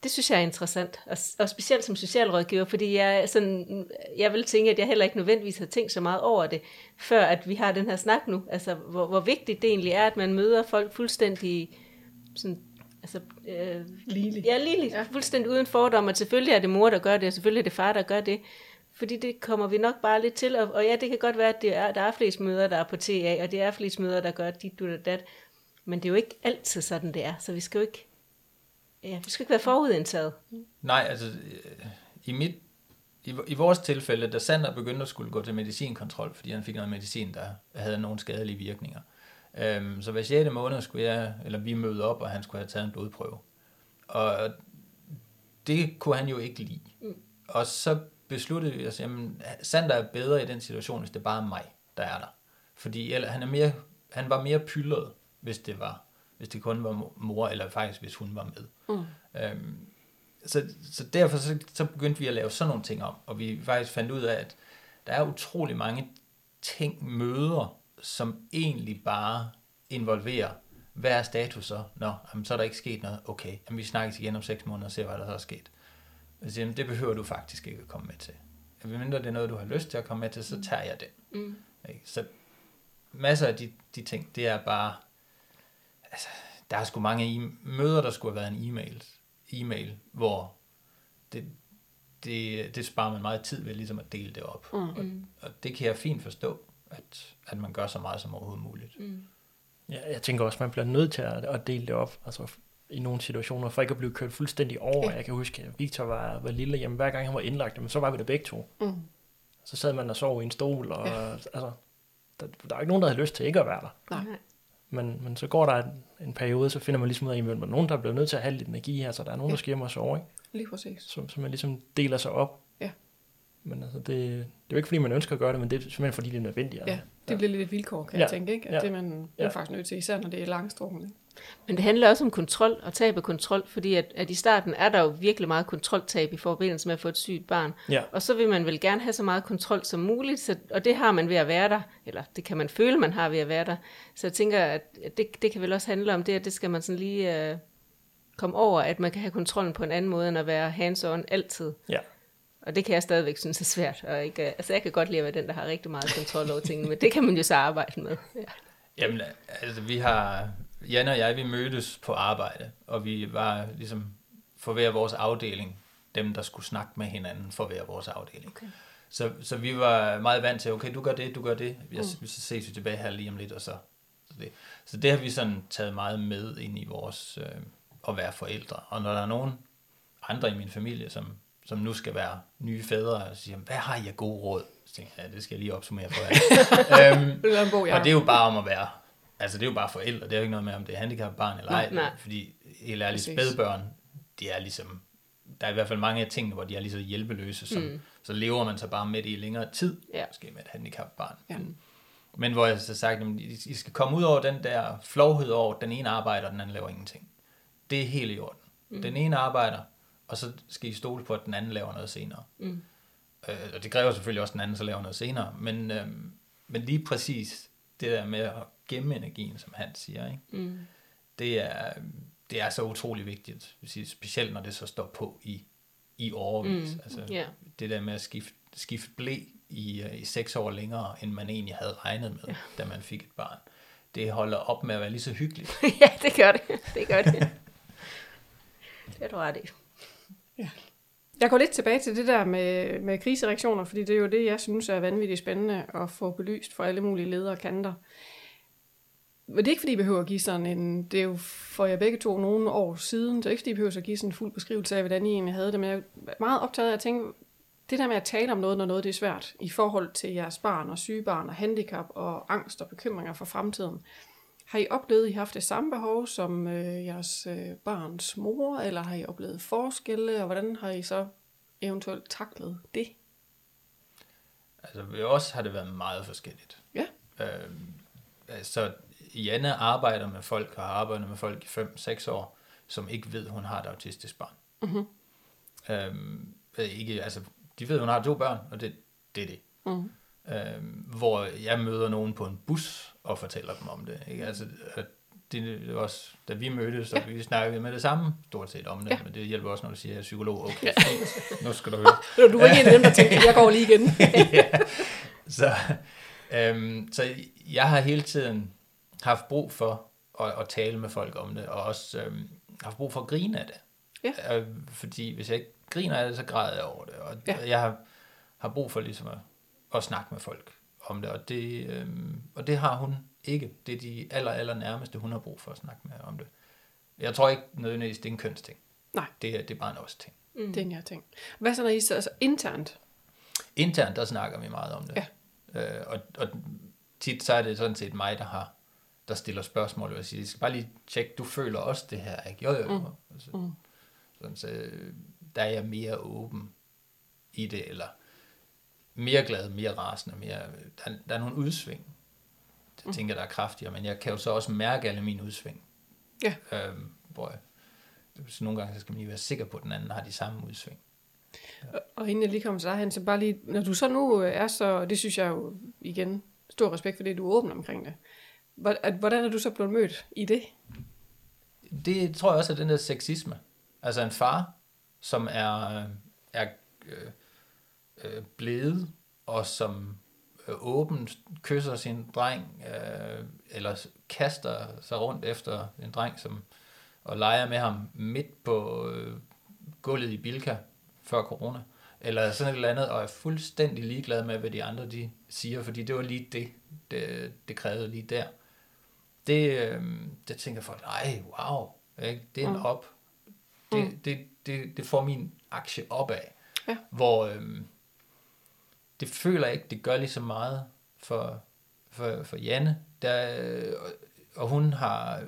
Speaker 2: det synes jeg er interessant, og, og specielt som socialrådgiver, fordi jeg, sådan, jeg vil tænke, at jeg heller ikke nødvendigvis har tænkt så meget over det, før at vi har den her snak nu. Altså, hvor, hvor vigtigt det egentlig er, at man møder folk fuldstændig sådan, altså,
Speaker 1: øh, ligeligt.
Speaker 2: Ja, ligeligt. Ja. Fuldstændig uden fordom, at selvfølgelig er det mor, der gør det, og selvfølgelig er det far, der gør det. Fordi det kommer vi nok bare lidt til, og, og ja, det kan godt være, at det er, der er flest møder, der er på TA, og det er flest møder, der gør dit, du, dat. Men det er jo ikke altid sådan, det er, så vi skal jo ikke Ja, vi skal ikke være forudindtaget.
Speaker 4: Nej, altså i mit i, i vores tilfælde, da Sander begyndte at skulle gå til medicinkontrol, fordi han fik noget medicin, der havde nogle skadelige virkninger. Øhm, så hver 6. måned skulle jeg, eller vi møde op, og han skulle have taget en blodprøve. Og det kunne han jo ikke lide. Mm. Og så besluttede vi os, at Sander er bedre i den situation, hvis det bare er mig, der er der. Fordi eller, han, er mere, han var mere pyldret, hvis det var hvis det kun var mor, eller faktisk hvis hun var med. Mm. Øhm, så, så derfor så, så begyndte vi at lave sådan nogle ting om, og vi faktisk fandt ud af, at der er utrolig mange ting, møder, som egentlig bare involverer, hvad er status så? Nå, jamen, så er der ikke sket noget. Okay, jamen, vi snakkes igen om seks måneder og ser, hvad der så er sket. Så, jamen, det behøver du faktisk ikke at komme med til. Mindre det er noget, du har lyst til at komme med til, så tager jeg det. Mm. Så masser af de, de ting, det er bare altså, der er sgu mange e- møder, der skulle have været en e-mail, e-mail hvor det, det, det sparer man meget tid ved ligesom at dele det op. Mm. Og, og det kan jeg fint forstå, at, at man gør så meget som overhovedet muligt. Mm.
Speaker 3: Ja, jeg tænker også, at man bliver nødt til at, at dele det op, altså i nogle situationer, for ikke at blive kørt fuldstændig over. Ja. Jeg kan huske, at Victor var, var lille, jamen hver gang han var indlagt, men så var vi der begge to. Mm. Så sad man og sov i en stol, og ja. altså, der, der er ikke nogen, der havde lyst til ikke at være der. Nej. Men, men så går der en, en periode, så finder man ligesom ud af, at der er nogen, der er blevet nødt til at have lidt energi her, så der er nogen, der skal hjem og sove, ikke?
Speaker 1: Lige præcis.
Speaker 3: Så, så man ligesom deler sig op. Men altså, det, det er jo ikke, fordi man ønsker at gøre det, men det er simpelthen, fordi det er nødvendigt.
Speaker 1: Ja, det bliver lidt et vilkår, kan ja. jeg tænke, ikke? At ja. det er man ja. er faktisk nødt til, især når det er langstrukken. Ikke?
Speaker 2: Men det handler også om kontrol og tab af kontrol, fordi at, at i starten er der jo virkelig meget kontroltab i forbindelse med at få et sygt barn. Ja. Og så vil man vel gerne have så meget kontrol som muligt, så, og det har man ved at være der, eller det kan man føle, man har ved at være der. Så jeg tænker, at det, det kan vel også handle om det, at det skal man sådan lige uh, komme over, at man kan have kontrollen på en anden måde, end at være hands-on altid. Ja. Og det kan jeg stadigvæk synes er svært. Og ikke, altså jeg kan godt lide at være den, der har rigtig meget kontrol over tingene, men det kan man jo så arbejde med. Ja.
Speaker 4: Jamen, altså vi har, Jan og jeg, vi mødtes på arbejde, og vi var ligesom for hver vores afdeling, dem der skulle snakke med hinanden for hver vores afdeling. Okay. Så, så vi var meget vant til, okay, du gør det, du gør det, jeg, mm. så ses vi tilbage her lige om lidt, og så, så det. Så det har vi sådan taget meget med ind i vores øh, at være forældre. Og når der er nogen andre i min familie, som, som nu skal være nye fædre, og siger, hvad har I af gode råd? Så tænker jeg, ja, det skal jeg lige opsummere for jer. øhm, og det er jo bare om at være Altså, det er jo bare forældre. Det er jo ikke noget med, om det er handicapbarn eller ej. Nej. Fordi helt ærligt, spædbørn, de er ligesom... Der er i hvert fald mange af tingene, hvor de er lige så hjælpeløse, som, mm. så lever man så bare med det i længere tid, ja. måske med et handicapbarn. Ja. Men, hvor jeg så sagt, at I skal komme ud over den der flovhed over, den ene arbejder, den anden laver ingenting. Det er helt i orden. Mm. Den ene arbejder, og så skal I stole på, at den anden laver noget senere. Mm. Øh, og det kræver selvfølgelig også, at den anden så laver noget senere. Men, øh, men lige præcis det der med at gemme energien, som han siger. Ikke? Mm. Det, er, det er så utrolig vigtigt, specielt når det så står på i, i overvis. Mm. Altså, yeah. Det der med at skifte, skifte blæ i, øh, i seks år længere, end man egentlig havde regnet med, yeah. da man fik et barn. det holder op med at være lige så hyggeligt.
Speaker 2: ja, det gør det. Det gør det. det er du ret i.
Speaker 1: Ja. Jeg går lidt tilbage til det der med, med krisereaktioner, fordi det er jo det, jeg synes er vanvittigt spændende at få belyst for alle mulige ledere og kanter. Men det er ikke, fordi I behøver at give sådan en... Det er jo for jer begge to nogle år siden, så det er ikke, fordi I behøver at give sådan en fuld beskrivelse af, hvordan I egentlig havde det. Men jeg er meget optaget af at tænke, det der med at tale om noget, når noget det er svært, i forhold til jeres barn og sygebarn og handicap og angst og bekymringer for fremtiden. Har I oplevet, at I har haft det samme behov som øh, jeres øh, barns mor, eller har I oplevet forskelle, og hvordan har I så eventuelt taklet det?
Speaker 4: Altså ved os har det været meget forskelligt.
Speaker 1: Ja.
Speaker 4: Øh, så Janne arbejder med folk, og har arbejdet med folk i 5-6 år, som ikke ved, hun har et autistisk barn.
Speaker 1: Mm-hmm.
Speaker 4: Øhm, ikke, altså, de ved, hun har to børn, og det, det er det.
Speaker 1: Mm.
Speaker 4: Øhm, hvor jeg møder nogen på en bus og fortæller dem om det. Ikke? Altså, det, det var også, da vi mødtes, så ja. vi snakkede med det samme stort set om det, ja. men det hjælper også, når du siger, at jeg er psykolog. Okay, ja. nu skal du høre.
Speaker 1: Du er ikke en af dem, der tænker, jeg går lige igen.
Speaker 4: ja. Så, øhm, så jeg har hele tiden haft brug for at, at tale med folk om det, og også øhm, haft brug for at grine af det. Ja. Øh, fordi hvis jeg ikke griner af det, så græder jeg over det. Og ja. jeg har, har brug for ligesom at, at snakke med folk om det, og det, øhm, og det har hun ikke. Det er de aller, aller nærmeste, hun har brug for at snakke med om det. Jeg tror ikke nødvendigvis, det er en kønsting.
Speaker 1: Nej.
Speaker 4: Det er, det er bare en også ting.
Speaker 1: Mm. Det er en jeg ting. Hvad så, når I så altså internt?
Speaker 4: Internt, der snakker vi meget om det. Ja. Øh, og, og tit så er det sådan set mig, der har der stiller spørgsmål, og siger, jeg skal bare lige tjekke, du føler også det her, ikke? Jo, jo, jo. Mm. Altså, mm. Sådan, så der er jeg mere åben i det, eller mere glad, mere rasende, mere, der, der er nogle udsving. Jeg mm. tænker, der er kraftigere, men jeg kan jo så også mærke alle mine udsving.
Speaker 1: Ja.
Speaker 4: Øhm, hvor jeg, så nogle gange så skal man lige være sikker på, at den anden har de samme udsving.
Speaker 1: Ja. Og inden jeg lige kommer til dig, så bare lige, når du så nu er så, det synes jeg jo igen, stor respekt for det, du er åben omkring det. Hvordan er du så blevet mødt i det?
Speaker 4: Det tror jeg også er den der sexisme. Altså en far, som er, er øh, øh, blevet, og som øh, åbent kysser sin dreng, øh, eller kaster sig rundt efter en dreng, som og leger med ham midt på øh, gulvet i Bilka før corona, eller sådan et eller andet, og er fuldstændig ligeglad med, hvad de andre de siger, fordi det var lige det, det, det krævede lige der det, øh, det tænker folk, nej, wow, ikke? det er en mm. op. Det, mm. det, det, det får min aktie opad. Ja. Hvor øh, det føler jeg ikke, det gør lige så meget for, for, for Janne. Der, og hun har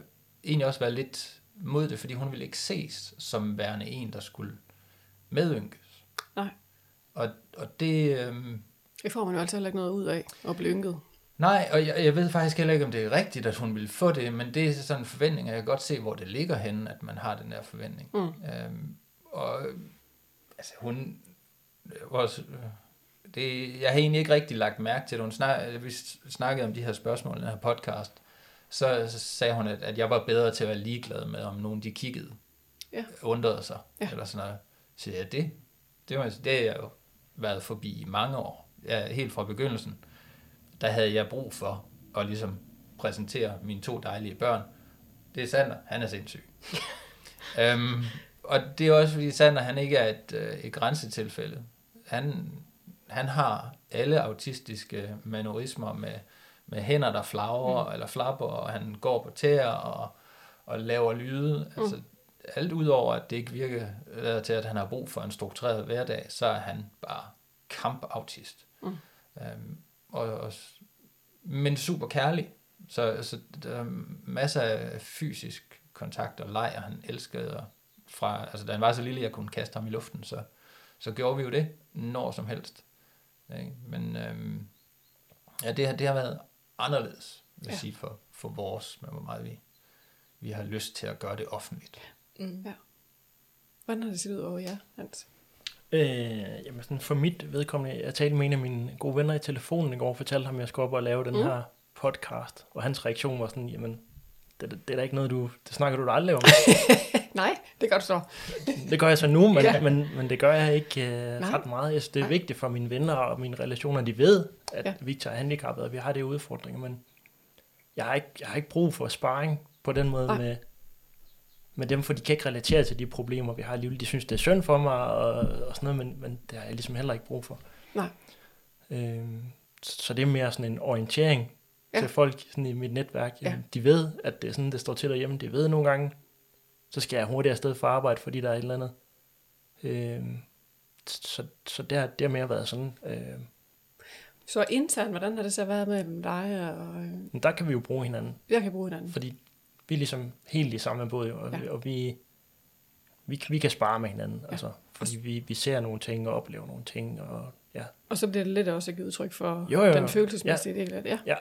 Speaker 4: egentlig også været lidt mod det, fordi hun ville ikke ses som værende en, der skulle medynkes.
Speaker 1: Nej.
Speaker 4: Og, og det... Øh,
Speaker 1: det får man jo heller ikke noget ud af, at blive ynket.
Speaker 4: Nej, og jeg, jeg ved faktisk heller ikke, om det er rigtigt, at hun vil få det, men det er sådan en forventning, og jeg kan godt se, hvor det ligger henne, at man har den der forventning. Mm. Øhm, og altså hun, vores, det, jeg har egentlig ikke rigtig lagt mærke til det. Hun snak, vi snakkede om de her spørgsmål i den her podcast, så, så sagde hun, at, at jeg var bedre til at være ligeglad med, om nogen de kiggede, ja. undrede sig, ja. eller sådan noget. Så ja, det, det, var, det har jeg jo været forbi i mange år, ja, helt fra begyndelsen der havde jeg brug for at ligesom præsentere mine to dejlige børn. Det er Sander, han er sindssyg. øhm, og det er også fordi Sander, han ikke er et, øh, et grænsetilfælde. Han, han har alle autistiske mannerismer med, med hænder, der flagrer mm. eller flapper, og han går på tæer og, og laver lyde. Mm. Altså, alt udover, at det ikke virker til, at han har brug for en struktureret hverdag, så er han bare kampautist. Mm. Øhm, og, og, men super kærlig. Så, så der er masser af fysisk kontakt og leg, og han elskede fra, altså da han var så lille, jeg kunne kaste ham i luften, så, så gjorde vi jo det når som helst. Ikke? Men øhm, ja, det, det har været anderledes, vil jeg ja. sige, for, for vores, med hvor meget vi, vi har lyst til at gøre det offentligt.
Speaker 1: Mm. Ja. Hvordan har det set ud over jer, Hans?
Speaker 3: Øh, jamen sådan for mit vedkommende, jeg talte med en af mine gode venner i telefonen i går, og fortalte ham, at jeg skulle op og lave den mm. her podcast, og hans reaktion var sådan, jamen, det, det, det er da ikke noget, du, det snakker du da aldrig om.
Speaker 1: Nej, det gør du så.
Speaker 3: det gør jeg så nu, men, ja. men, men det gør jeg ikke uh, ret meget. Jeg synes, det er Nej. vigtigt for mine venner og mine relationer, de ved, at ja. Victor er handicappet, og vi har det udfordringer, men jeg har ikke, jeg har ikke brug for sparring på den måde med, med dem, for de kan ikke relatere til de problemer, vi har i livet. De synes, det er synd for mig og, og sådan noget, men, men det har jeg ligesom heller ikke brug for.
Speaker 1: Nej.
Speaker 3: Øhm, så, det er mere sådan en orientering ja. til folk sådan i mit netværk. Ja. De ved, at det er sådan, det står til derhjemme. De ved nogle gange, så skal jeg hurtigt afsted for arbejde, fordi der er et eller andet. Øhm, så, så det har, det har mere været sådan. Øhm,
Speaker 1: så internt, hvordan har det så været mellem dig og...
Speaker 3: Øh... Der kan vi jo bruge hinanden.
Speaker 1: Jeg kan bruge hinanden.
Speaker 3: Fordi vi er ligesom helt i samme båd, og, ja. vi, og vi, vi, vi kan spare med hinanden. Ja. Altså, fordi vi, vi ser nogle ting og oplever nogle ting. Og, ja.
Speaker 1: og så bliver det lidt også et udtryk for jo, jo, jo. den følelsesmæssige ja. del af det. Ja.
Speaker 3: ja.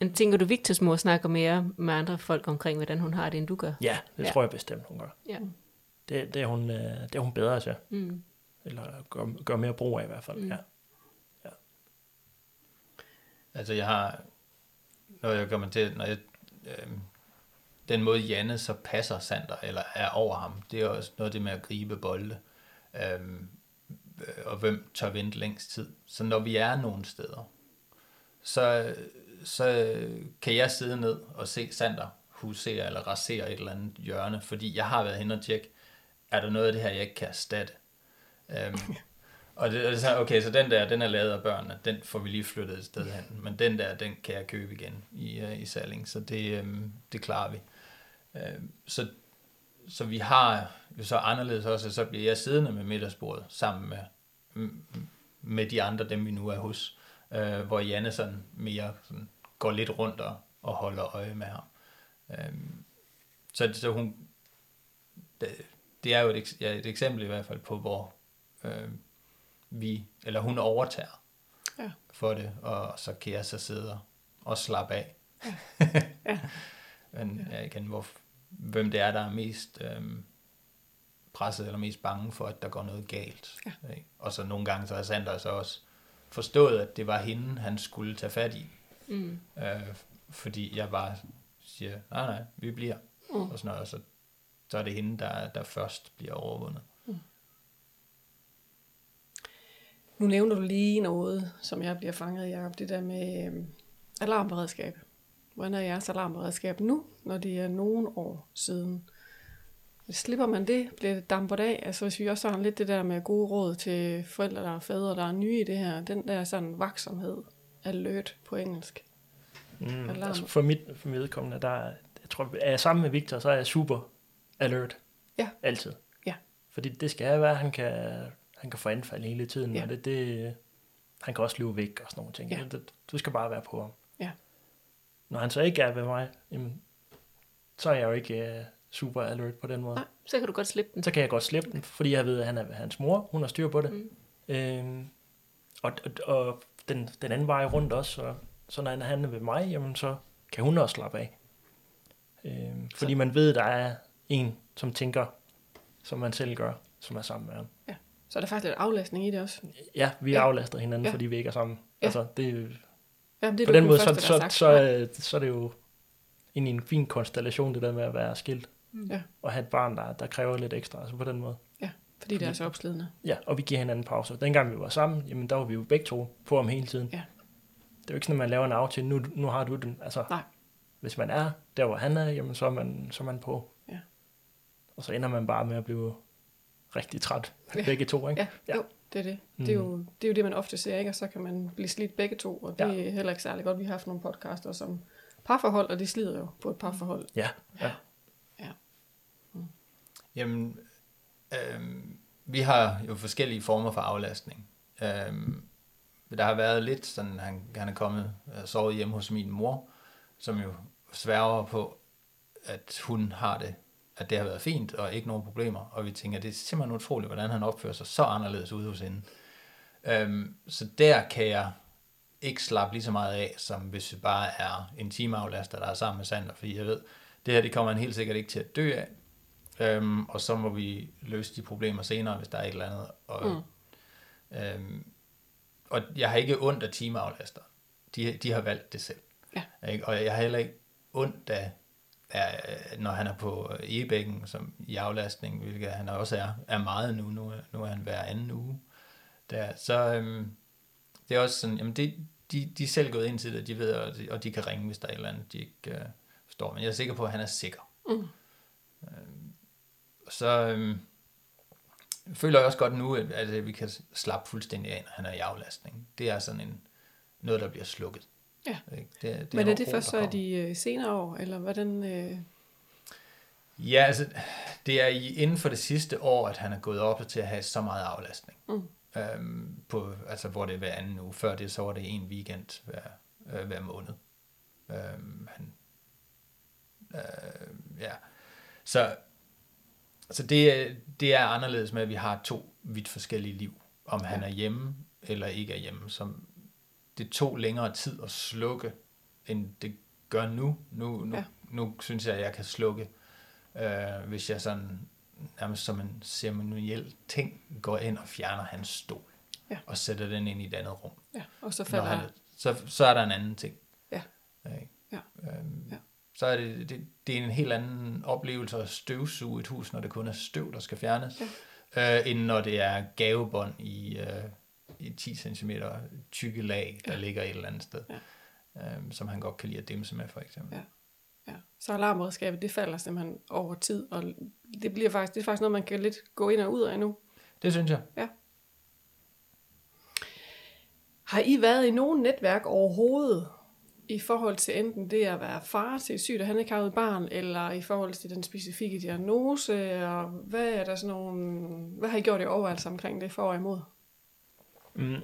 Speaker 2: Men tænker du, Victors mor snakker mere med andre folk omkring, hvordan hun har det, end du gør?
Speaker 3: Ja, det ja. tror jeg bestemt, hun gør.
Speaker 2: Ja.
Speaker 3: Det, det, er hun, øh, det er hun bedre til. Mm. Eller gør, gør mere brug af i hvert fald, mm. ja. ja.
Speaker 4: Altså jeg har, når jeg kommer til, når jeg, øh, den måde Janne så passer Sander, eller er over ham, det er også noget af det med at gribe bolde. Øhm, og hvem tør vente længst tid. Så når vi er nogle steder, så, så kan jeg sidde ned og se Sander husere eller rasere et eller andet hjørne, fordi jeg har været hen og tjekke, er der noget af det her, jeg ikke kan erstatte? Øhm, og det, så, okay, så den der, den er lavet af børnene, den får vi lige flyttet et sted hen, men den der, den kan jeg købe igen i, uh, i Salling, så det, um, det klarer vi. Uh, så, så vi har jo så anderledes også, så bliver jeg siddende med middagsbordet sammen med, med de andre, dem vi nu er hos, uh, hvor Janne sådan mere sådan går lidt rundt og, og holder øje med ham. Uh, så, så hun, det, det er jo et, ja, et eksempel i hvert fald på, hvor uh, vi, eller hun overtager ja. for det, og så kan jeg så sidde og slappe af. Ja. ja. Men ja, igen, hvor, hvem det er, der er mest øhm, presset eller mest bange for, at der går noget galt. Ja. Ikke? Og så nogle gange, så har Sander så også forstået, at det var hende, han skulle tage fat i. Mm. Øh, fordi jeg bare siger, nej nej, vi bliver. Mm. Og sådan noget, og så, så er det hende, der, der først bliver overvundet.
Speaker 1: Nu nævner du lige noget, som jeg bliver fanget i, Jacob. Det der med øh, alarmberedskab. Hvordan er jeres alarmberedskab nu, når det er nogle år siden? Slipper man det? Bliver det dampet af? Altså hvis vi også har lidt det der med gode råd til forældre, der er fædre, der er nye i det her. Den der sådan vaksomhed, alert på engelsk.
Speaker 3: Mm, altså for mit, for mit vedkommende, der er, jeg tror, er jeg sammen med Victor, så er jeg super alert.
Speaker 1: Ja.
Speaker 3: Altid.
Speaker 1: Ja.
Speaker 3: Fordi det skal være, at han kan han kan få anfald hele tiden, ja. og det, det, han kan også løbe væk og sådan nogle ting. Ja. Det, du skal bare være på ham.
Speaker 1: Ja.
Speaker 3: Når han så ikke er ved mig, jamen, så er jeg jo ikke uh, super alert på den måde.
Speaker 2: Nej, så kan du godt slippe den.
Speaker 3: Så kan jeg godt slippe den, fordi jeg ved, at han er hans mor, hun har styr på det. Mm. Øhm, og, og, og den, den anden vej rundt også, så, så når han er ved mig, jamen, så kan hun også slappe af. Øhm, fordi så. man ved, at der er en, som tænker, som man selv gør, som er sammen med ham.
Speaker 1: Ja. Så er der faktisk lidt aflastning i det også.
Speaker 3: Ja, vi ja. aflaster hinanden, ja. fordi vi ikke er sammen. Ja. Altså, det,
Speaker 1: ja, det er
Speaker 3: på den måde, første, så, så, så, så, så er det jo en, en fin konstellation, det der med at være skilt. Mm. Ja. Og have et barn, der, der kræver lidt ekstra, altså på den måde.
Speaker 1: Ja, fordi det er så opslidende.
Speaker 3: Ja, og vi giver hinanden pauser. Dengang vi var sammen, jamen der var vi jo begge to på om hele tiden.
Speaker 1: Ja.
Speaker 3: Det er jo ikke sådan, at man laver en aftale, nu, nu har du den. Altså,
Speaker 1: Nej.
Speaker 3: Hvis man er der, hvor han er, jamen så er man, så er man på.
Speaker 1: Ja.
Speaker 3: Og så ender man bare med at blive rigtig træt, ja. begge to, ikke?
Speaker 1: Ja, ja. Jo, det er det. Mm. Det, er jo, det er jo det, man ofte ser, ikke? Og så kan man blive slidt begge to, og det ja. er heller ikke særlig godt. Vi har haft nogle podcaster som parforhold, og de slider jo på et parforhold.
Speaker 3: Ja, ja.
Speaker 1: ja.
Speaker 4: Mm. Jamen, øhm, vi har jo forskellige former for aflastning. Øhm, der har været lidt sådan, han, han er kommet og sovet hjemme hos min mor, som jo sværger på, at hun har det at det har været fint, og ikke nogen problemer, og vi tænker, det er simpelthen utroligt, hvordan han opfører sig så anderledes ude hos hende. Øhm, så der kan jeg ikke slappe lige så meget af, som hvis vi bare er en timeaflaster, der er sammen med Sander, fordi jeg ved, det her det kommer han helt sikkert ikke til at dø af, øhm, og så må vi løse de problemer senere, hvis der er et eller andet. Og, mm. øhm, og jeg har ikke ondt af timeaflaster. De, de har valgt det selv.
Speaker 1: Ja.
Speaker 4: Ikke? Og jeg har heller ikke ondt af er, når han er på Ebækken som i aflastning, hvilket han også er, er meget nu, nu, nu er han hver anden uge, der, så øhm, det er også sådan, jamen det, de de, er selv gået ind til det, de ved, og de, og de kan ringe, hvis der er et eller andet, de ikke uh, forstår. Men jeg er sikker på, at han er sikker. Mm. Uh, så um, føler jeg også godt nu, at, at vi kan slappe fuldstændig af, når han er i aflastning. Det er sådan en, noget, der bliver slukket.
Speaker 1: Ja. Det, det Men er det først så i de senere år, eller hvordan... Øh...
Speaker 4: Ja, altså, det er i, inden for det sidste år, at han er gået op til at have så meget aflastning. Mm. Øhm, på, altså, hvor det er hver anden uge. Før det, så var det en weekend hver, øh, hver måned. Øhm, han, øh, ja. Så, så det, det er anderledes med, at vi har to vidt forskellige liv. Om ja. han er hjemme eller ikke er hjemme. Som, det tog længere tid at slukke, end det gør nu. Nu, nu, ja. nu synes jeg, at jeg kan slukke, øh, hvis jeg sådan nærmest som en ceremoniel ting går ind og fjerner hans stol. Ja. Og sætter den ind i et andet rum.
Speaker 1: Ja, og så falder han,
Speaker 4: så, så er der en anden ting.
Speaker 1: Ja. Okay.
Speaker 4: ja. Øhm, ja. Så er det, det, det er en helt anden oplevelse at støvsuge et hus, når det kun er støv, der skal fjernes, ja. øh, end når det er gavebånd i, øh, i 10 cm tykke lag, der ja. ligger et eller andet sted. Ja. Øhm, som han godt kan lide at dimse med, for eksempel.
Speaker 1: Ja. Ja. Så alarmredskabet, det falder simpelthen over tid, og det bliver faktisk, det er faktisk noget, man kan lidt gå ind og ud af nu.
Speaker 4: Det synes jeg.
Speaker 1: Ja. Har I været i nogen netværk overhovedet i forhold til enten det at være far til et sygt og handicappet barn, eller i forhold til den specifikke diagnose, og hvad er der sådan nogle, hvad har I gjort i overvejelse omkring det for og imod?
Speaker 3: Mm,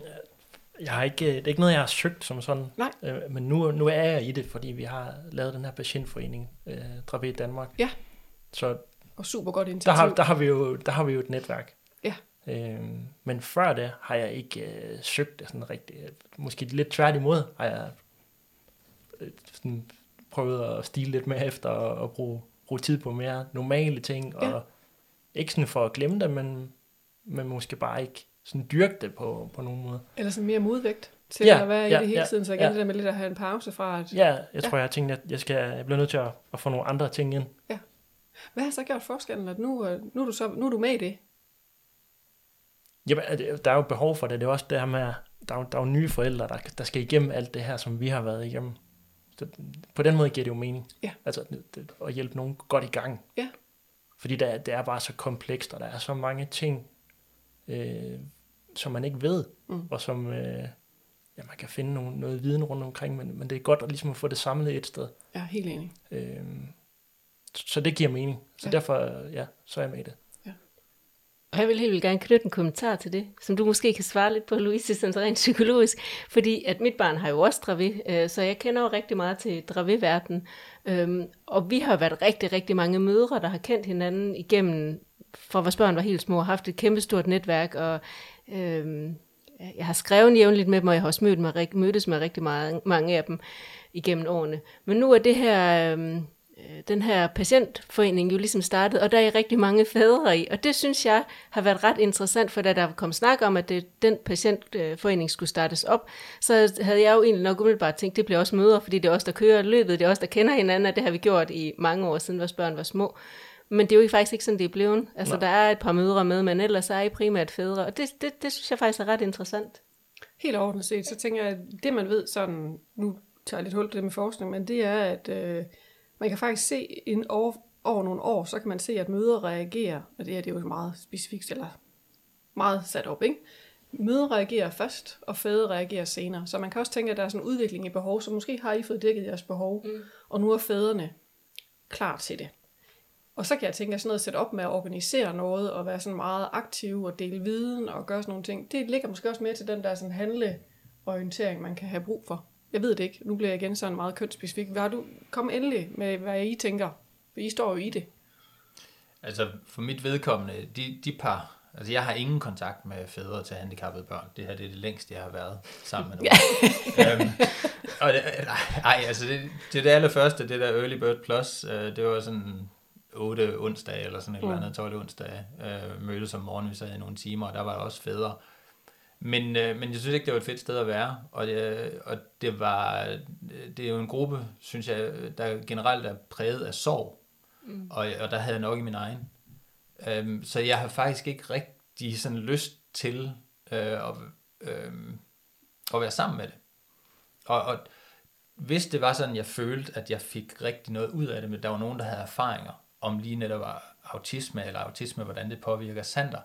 Speaker 3: jeg har ikke, det er ikke noget, jeg har søgt som sådan.
Speaker 1: Nej.
Speaker 3: Øh, men nu, nu er jeg i det, fordi vi har lavet den her patientforening, øh, Dravé Danmark.
Speaker 1: Ja.
Speaker 3: Så
Speaker 1: og super godt
Speaker 3: initiativ. Der har, der, har vi jo, der har vi jo et netværk.
Speaker 1: Ja.
Speaker 3: Øh, men før det har jeg ikke øh, søgt det sådan rigtigt. Måske lidt tværtimod har jeg øh, sådan prøvet at stile lidt mere efter og, og bruge, bruge tid på mere normale ting. Ja. Og ikke sådan for at glemme det, men, men måske bare ikke sådan dyrke det på, på nogen måde.
Speaker 1: Eller sådan mere modvægt til ja, at være ja, i det hele ja, tiden. Så igen ja. det der med lidt at have en pause fra at...
Speaker 3: Ja, jeg ja. tror, jeg har tænkt, at jeg, skal, jeg bliver nødt til at, at få nogle andre ting ind.
Speaker 1: Ja. Hvad har så gjort forskellen, at nu, øh, nu, er du så, nu er du med i det?
Speaker 3: Jamen, der er jo behov for det. Det er også det her med, der er, der er jo nye forældre, der, der skal igennem alt det her, som vi har været igennem. Så på den måde giver det jo mening.
Speaker 1: Ja.
Speaker 3: Altså det, at hjælpe nogen godt i gang.
Speaker 1: Ja.
Speaker 3: Fordi det, det er bare så komplekst, og der er så mange ting, øh, som man ikke ved, mm. og som øh, ja, man kan finde nogle, noget viden rundt omkring, men, men det er godt at, ligesom at få det samlet et sted.
Speaker 1: Ja, helt enig.
Speaker 3: Øh, så det giver mening. Så ja. derfor, ja, så er jeg med i det. Ja.
Speaker 2: Og jeg vil helt vildt gerne knytte en kommentar til det, som du måske kan svare lidt på, Louise, sådan rent psykologisk. Fordi at mit barn har jo også Dravé, øh, så jeg kender jo rigtig meget til Dravé-verden. Øhm, og vi har været rigtig, rigtig mange mødre, der har kendt hinanden igennem, fra vores børn var helt små, og haft et kæmpestort netværk, og øhm, jeg har skrevet jævnligt med dem, og jeg har også mødt mig, mødtes med rigtig mange, mange af dem igennem årene. Men nu er det her... Øhm, Øh, den her patientforening jo ligesom startet, og der er rigtig mange fædre i, og det synes jeg har været ret interessant, for da der kom snak om, at det, den patientforening skulle startes op, så havde jeg jo egentlig nok umiddelbart tænkt, det bliver også møder, fordi det er os, der kører løbet, det er os, der kender hinanden, og det har vi gjort i mange år siden vores børn var små. Men det er jo faktisk ikke sådan, det er blevet. Altså, Nej. der er et par mødre med, men ellers er I primært fædre, og det, det, det synes jeg faktisk er ret interessant.
Speaker 1: Helt overordnet set, så tænker jeg, at det man ved sådan, nu tager jeg lidt hul på det med forskning, men det er, at øh, man kan faktisk se en over, over nogle år, så kan man se, at møder reagerer, og det er, det er jo meget specifikt, eller meget sat op, ikke? Møder reagerer først, og fædre reagerer senere. Så man kan også tænke, at der er sådan en udvikling i behov, så måske har I fået dækket jeres behov, mm. og nu er fædrene klar til det. Og så kan jeg tænke, at sådan noget at sætte op med at organisere noget, og være sådan meget aktiv og dele viden og gøre sådan nogle ting, det ligger måske også mere til den der sådan handleorientering, man kan have brug for. Jeg ved det ikke. Nu bliver jeg igen sådan meget kønsspecifik. Hvad har du? Kom endelig med, hvad I tænker. For I står jo i det.
Speaker 4: Altså, for mit vedkommende, de, de par, altså jeg har ingen kontakt med fædre til handicappede børn. Det her det er det længste, jeg har været sammen med nogen. øhm, og det, ej, altså det, det, det allerførste, det der Early Bird Plus, øh, det var sådan 8 onsdag eller sådan et mm. eller andet, 12 onsdag, øh, mødtes om morgenen, vi sad i nogle timer, og der var også fædre. Men, øh, men jeg synes ikke, det var et fedt sted at være, og det, og det var, det er jo en gruppe, synes jeg, der generelt er præget af sorg, mm. og, og der havde jeg nok i min egen. Øhm, så jeg har faktisk ikke rigtig sådan lyst til øh, at, øh, at være sammen med det. og, og hvis det var sådan, jeg følte, at jeg fik rigtig noget ud af det, men der var nogen, der havde erfaringer om lige netop autisme, eller autisme, hvordan det påvirker Sander,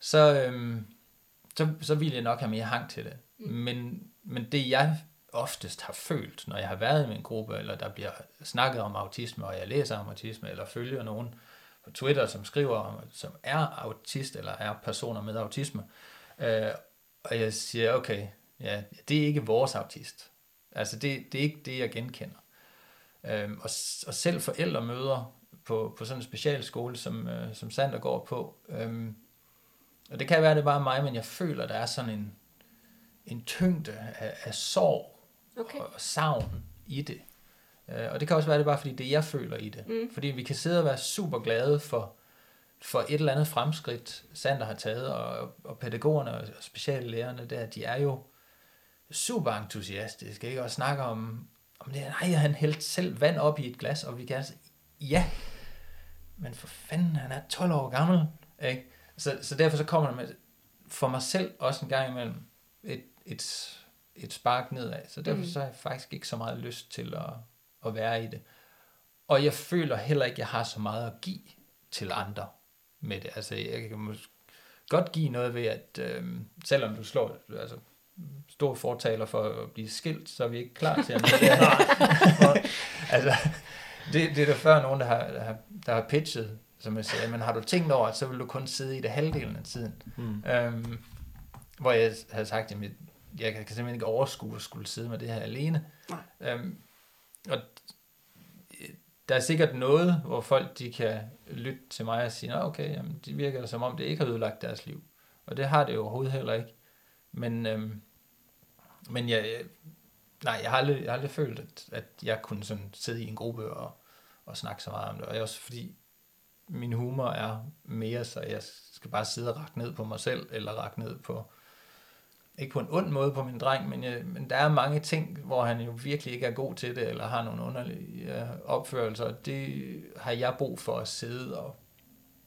Speaker 4: så, øhm, så, så ville jeg nok have mere hang til det. Mm. Men, men det jeg oftest har følt, når jeg har været i min gruppe, eller der bliver snakket om autisme, og jeg læser om autisme, eller følger nogen på Twitter, som skriver om, som er autist, eller er personer med autisme, øh, og jeg siger, okay, ja, det er ikke vores autist. Altså, det, det er ikke det, jeg genkender. Øhm, og, og selv forældremøder på, på sådan en specialskole, som, øh, som Sander går på, øhm, og det kan være, det er bare mig, men jeg føler, der er sådan en, en tyngde af, af sorg okay. og savn i det. Øh, og det kan også være, det er bare fordi, det jeg føler i det. Mm. Fordi vi kan sidde og være super glade for, for et eller andet fremskridt, Sander har taget, og, og pædagogerne og speciallærerne der, de er jo super entusiastiske, ikke? og snakker om, om det, nej, han hældte selv vand op i et glas, og vi kan altså, ja, men for fanden, han er 12 år gammel, ikke? Så, så derfor så kommer der med, for mig selv også en gang imellem, et, et, et spark nedad, så derfor mm. så har jeg faktisk ikke så meget lyst til at, at være i det. Og jeg føler heller ikke, at jeg har så meget at give til andre med det. Altså, jeg kan måske godt give noget ved, at øh, selvom du slår, altså, stor fortaler for at blive skilt, så er vi ikke klar til at altså, det, det er der før nogen, der har, der har, der har pitchet, som jeg siger, men har du tænkt over, at så vil du kun sidde i det halvdelen af tiden. Mm. Øhm, hvor jeg havde sagt, at jeg kan simpelthen ikke overskue at skulle sidde med det her alene. Nej. Øhm, og der er sikkert noget, hvor folk de kan lytte til mig og sige, okay, jamen, det virker som om, det ikke har ødelagt deres liv. Og det har det jo overhovedet heller ikke. Men, øhm, men jeg, jeg, nej, jeg har aldrig, jeg har aldrig følt, at, at jeg kunne sådan sidde i en gruppe og, og snakke så meget om det. Og jeg også fordi, min humor er mere, så jeg skal bare sidde og række ned på mig selv, eller række ned på, ikke på en ond måde på min dreng, men, jeg, men der er mange ting, hvor han jo virkelig ikke er god til det, eller har nogle underlige ja, opførelser. Det har jeg brug for at sidde og,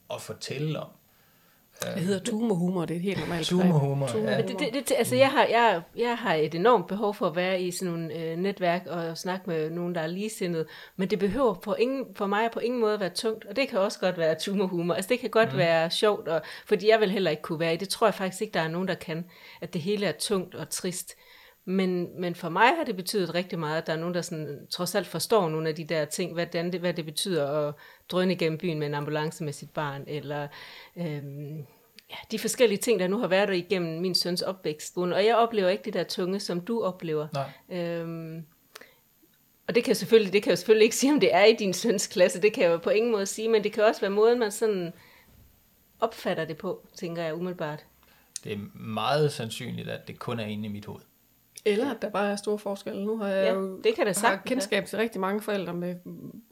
Speaker 4: og fortælle om.
Speaker 1: Det hedder tumorhumor, det er et helt normalt
Speaker 4: Tumorhumor, ja.
Speaker 2: Det, det, det, altså, jeg, har, jeg, jeg har et enormt behov for at være i sådan nogle øh, netværk og snakke med nogen, der er ligesindede, men det behøver for, ingen, for mig på ingen måde at være tungt, og det kan også godt være tumorhumor. Altså, det kan godt mm. være sjovt, og, fordi jeg vil heller ikke kunne være i det. tror jeg faktisk ikke, der er nogen, der kan, at det hele er tungt og trist. Men, men for mig har det betydet rigtig meget, at der er nogen, der sådan, trods alt forstår nogle af de der ting, hvad det, hvad det betyder at drøne igennem byen med en ambulance med sit barn, eller øhm, ja, de forskellige ting, der nu har været der igennem min søns opvækst. Og jeg oplever ikke det der tunge, som du oplever. Nej. Øhm, og det kan, selvfølgelig, det kan jeg selvfølgelig ikke sige, om det er i din søns klasse, det kan jeg jo på ingen måde sige, men det kan også være måden, man sådan opfatter det på, tænker jeg umiddelbart.
Speaker 4: Det er meget sandsynligt, at det kun er inde i mit hoved.
Speaker 1: Eller at der bare er store forskelle. Nu har jeg ja, jo
Speaker 2: det kan det
Speaker 1: har kendskab til rigtig mange forældre med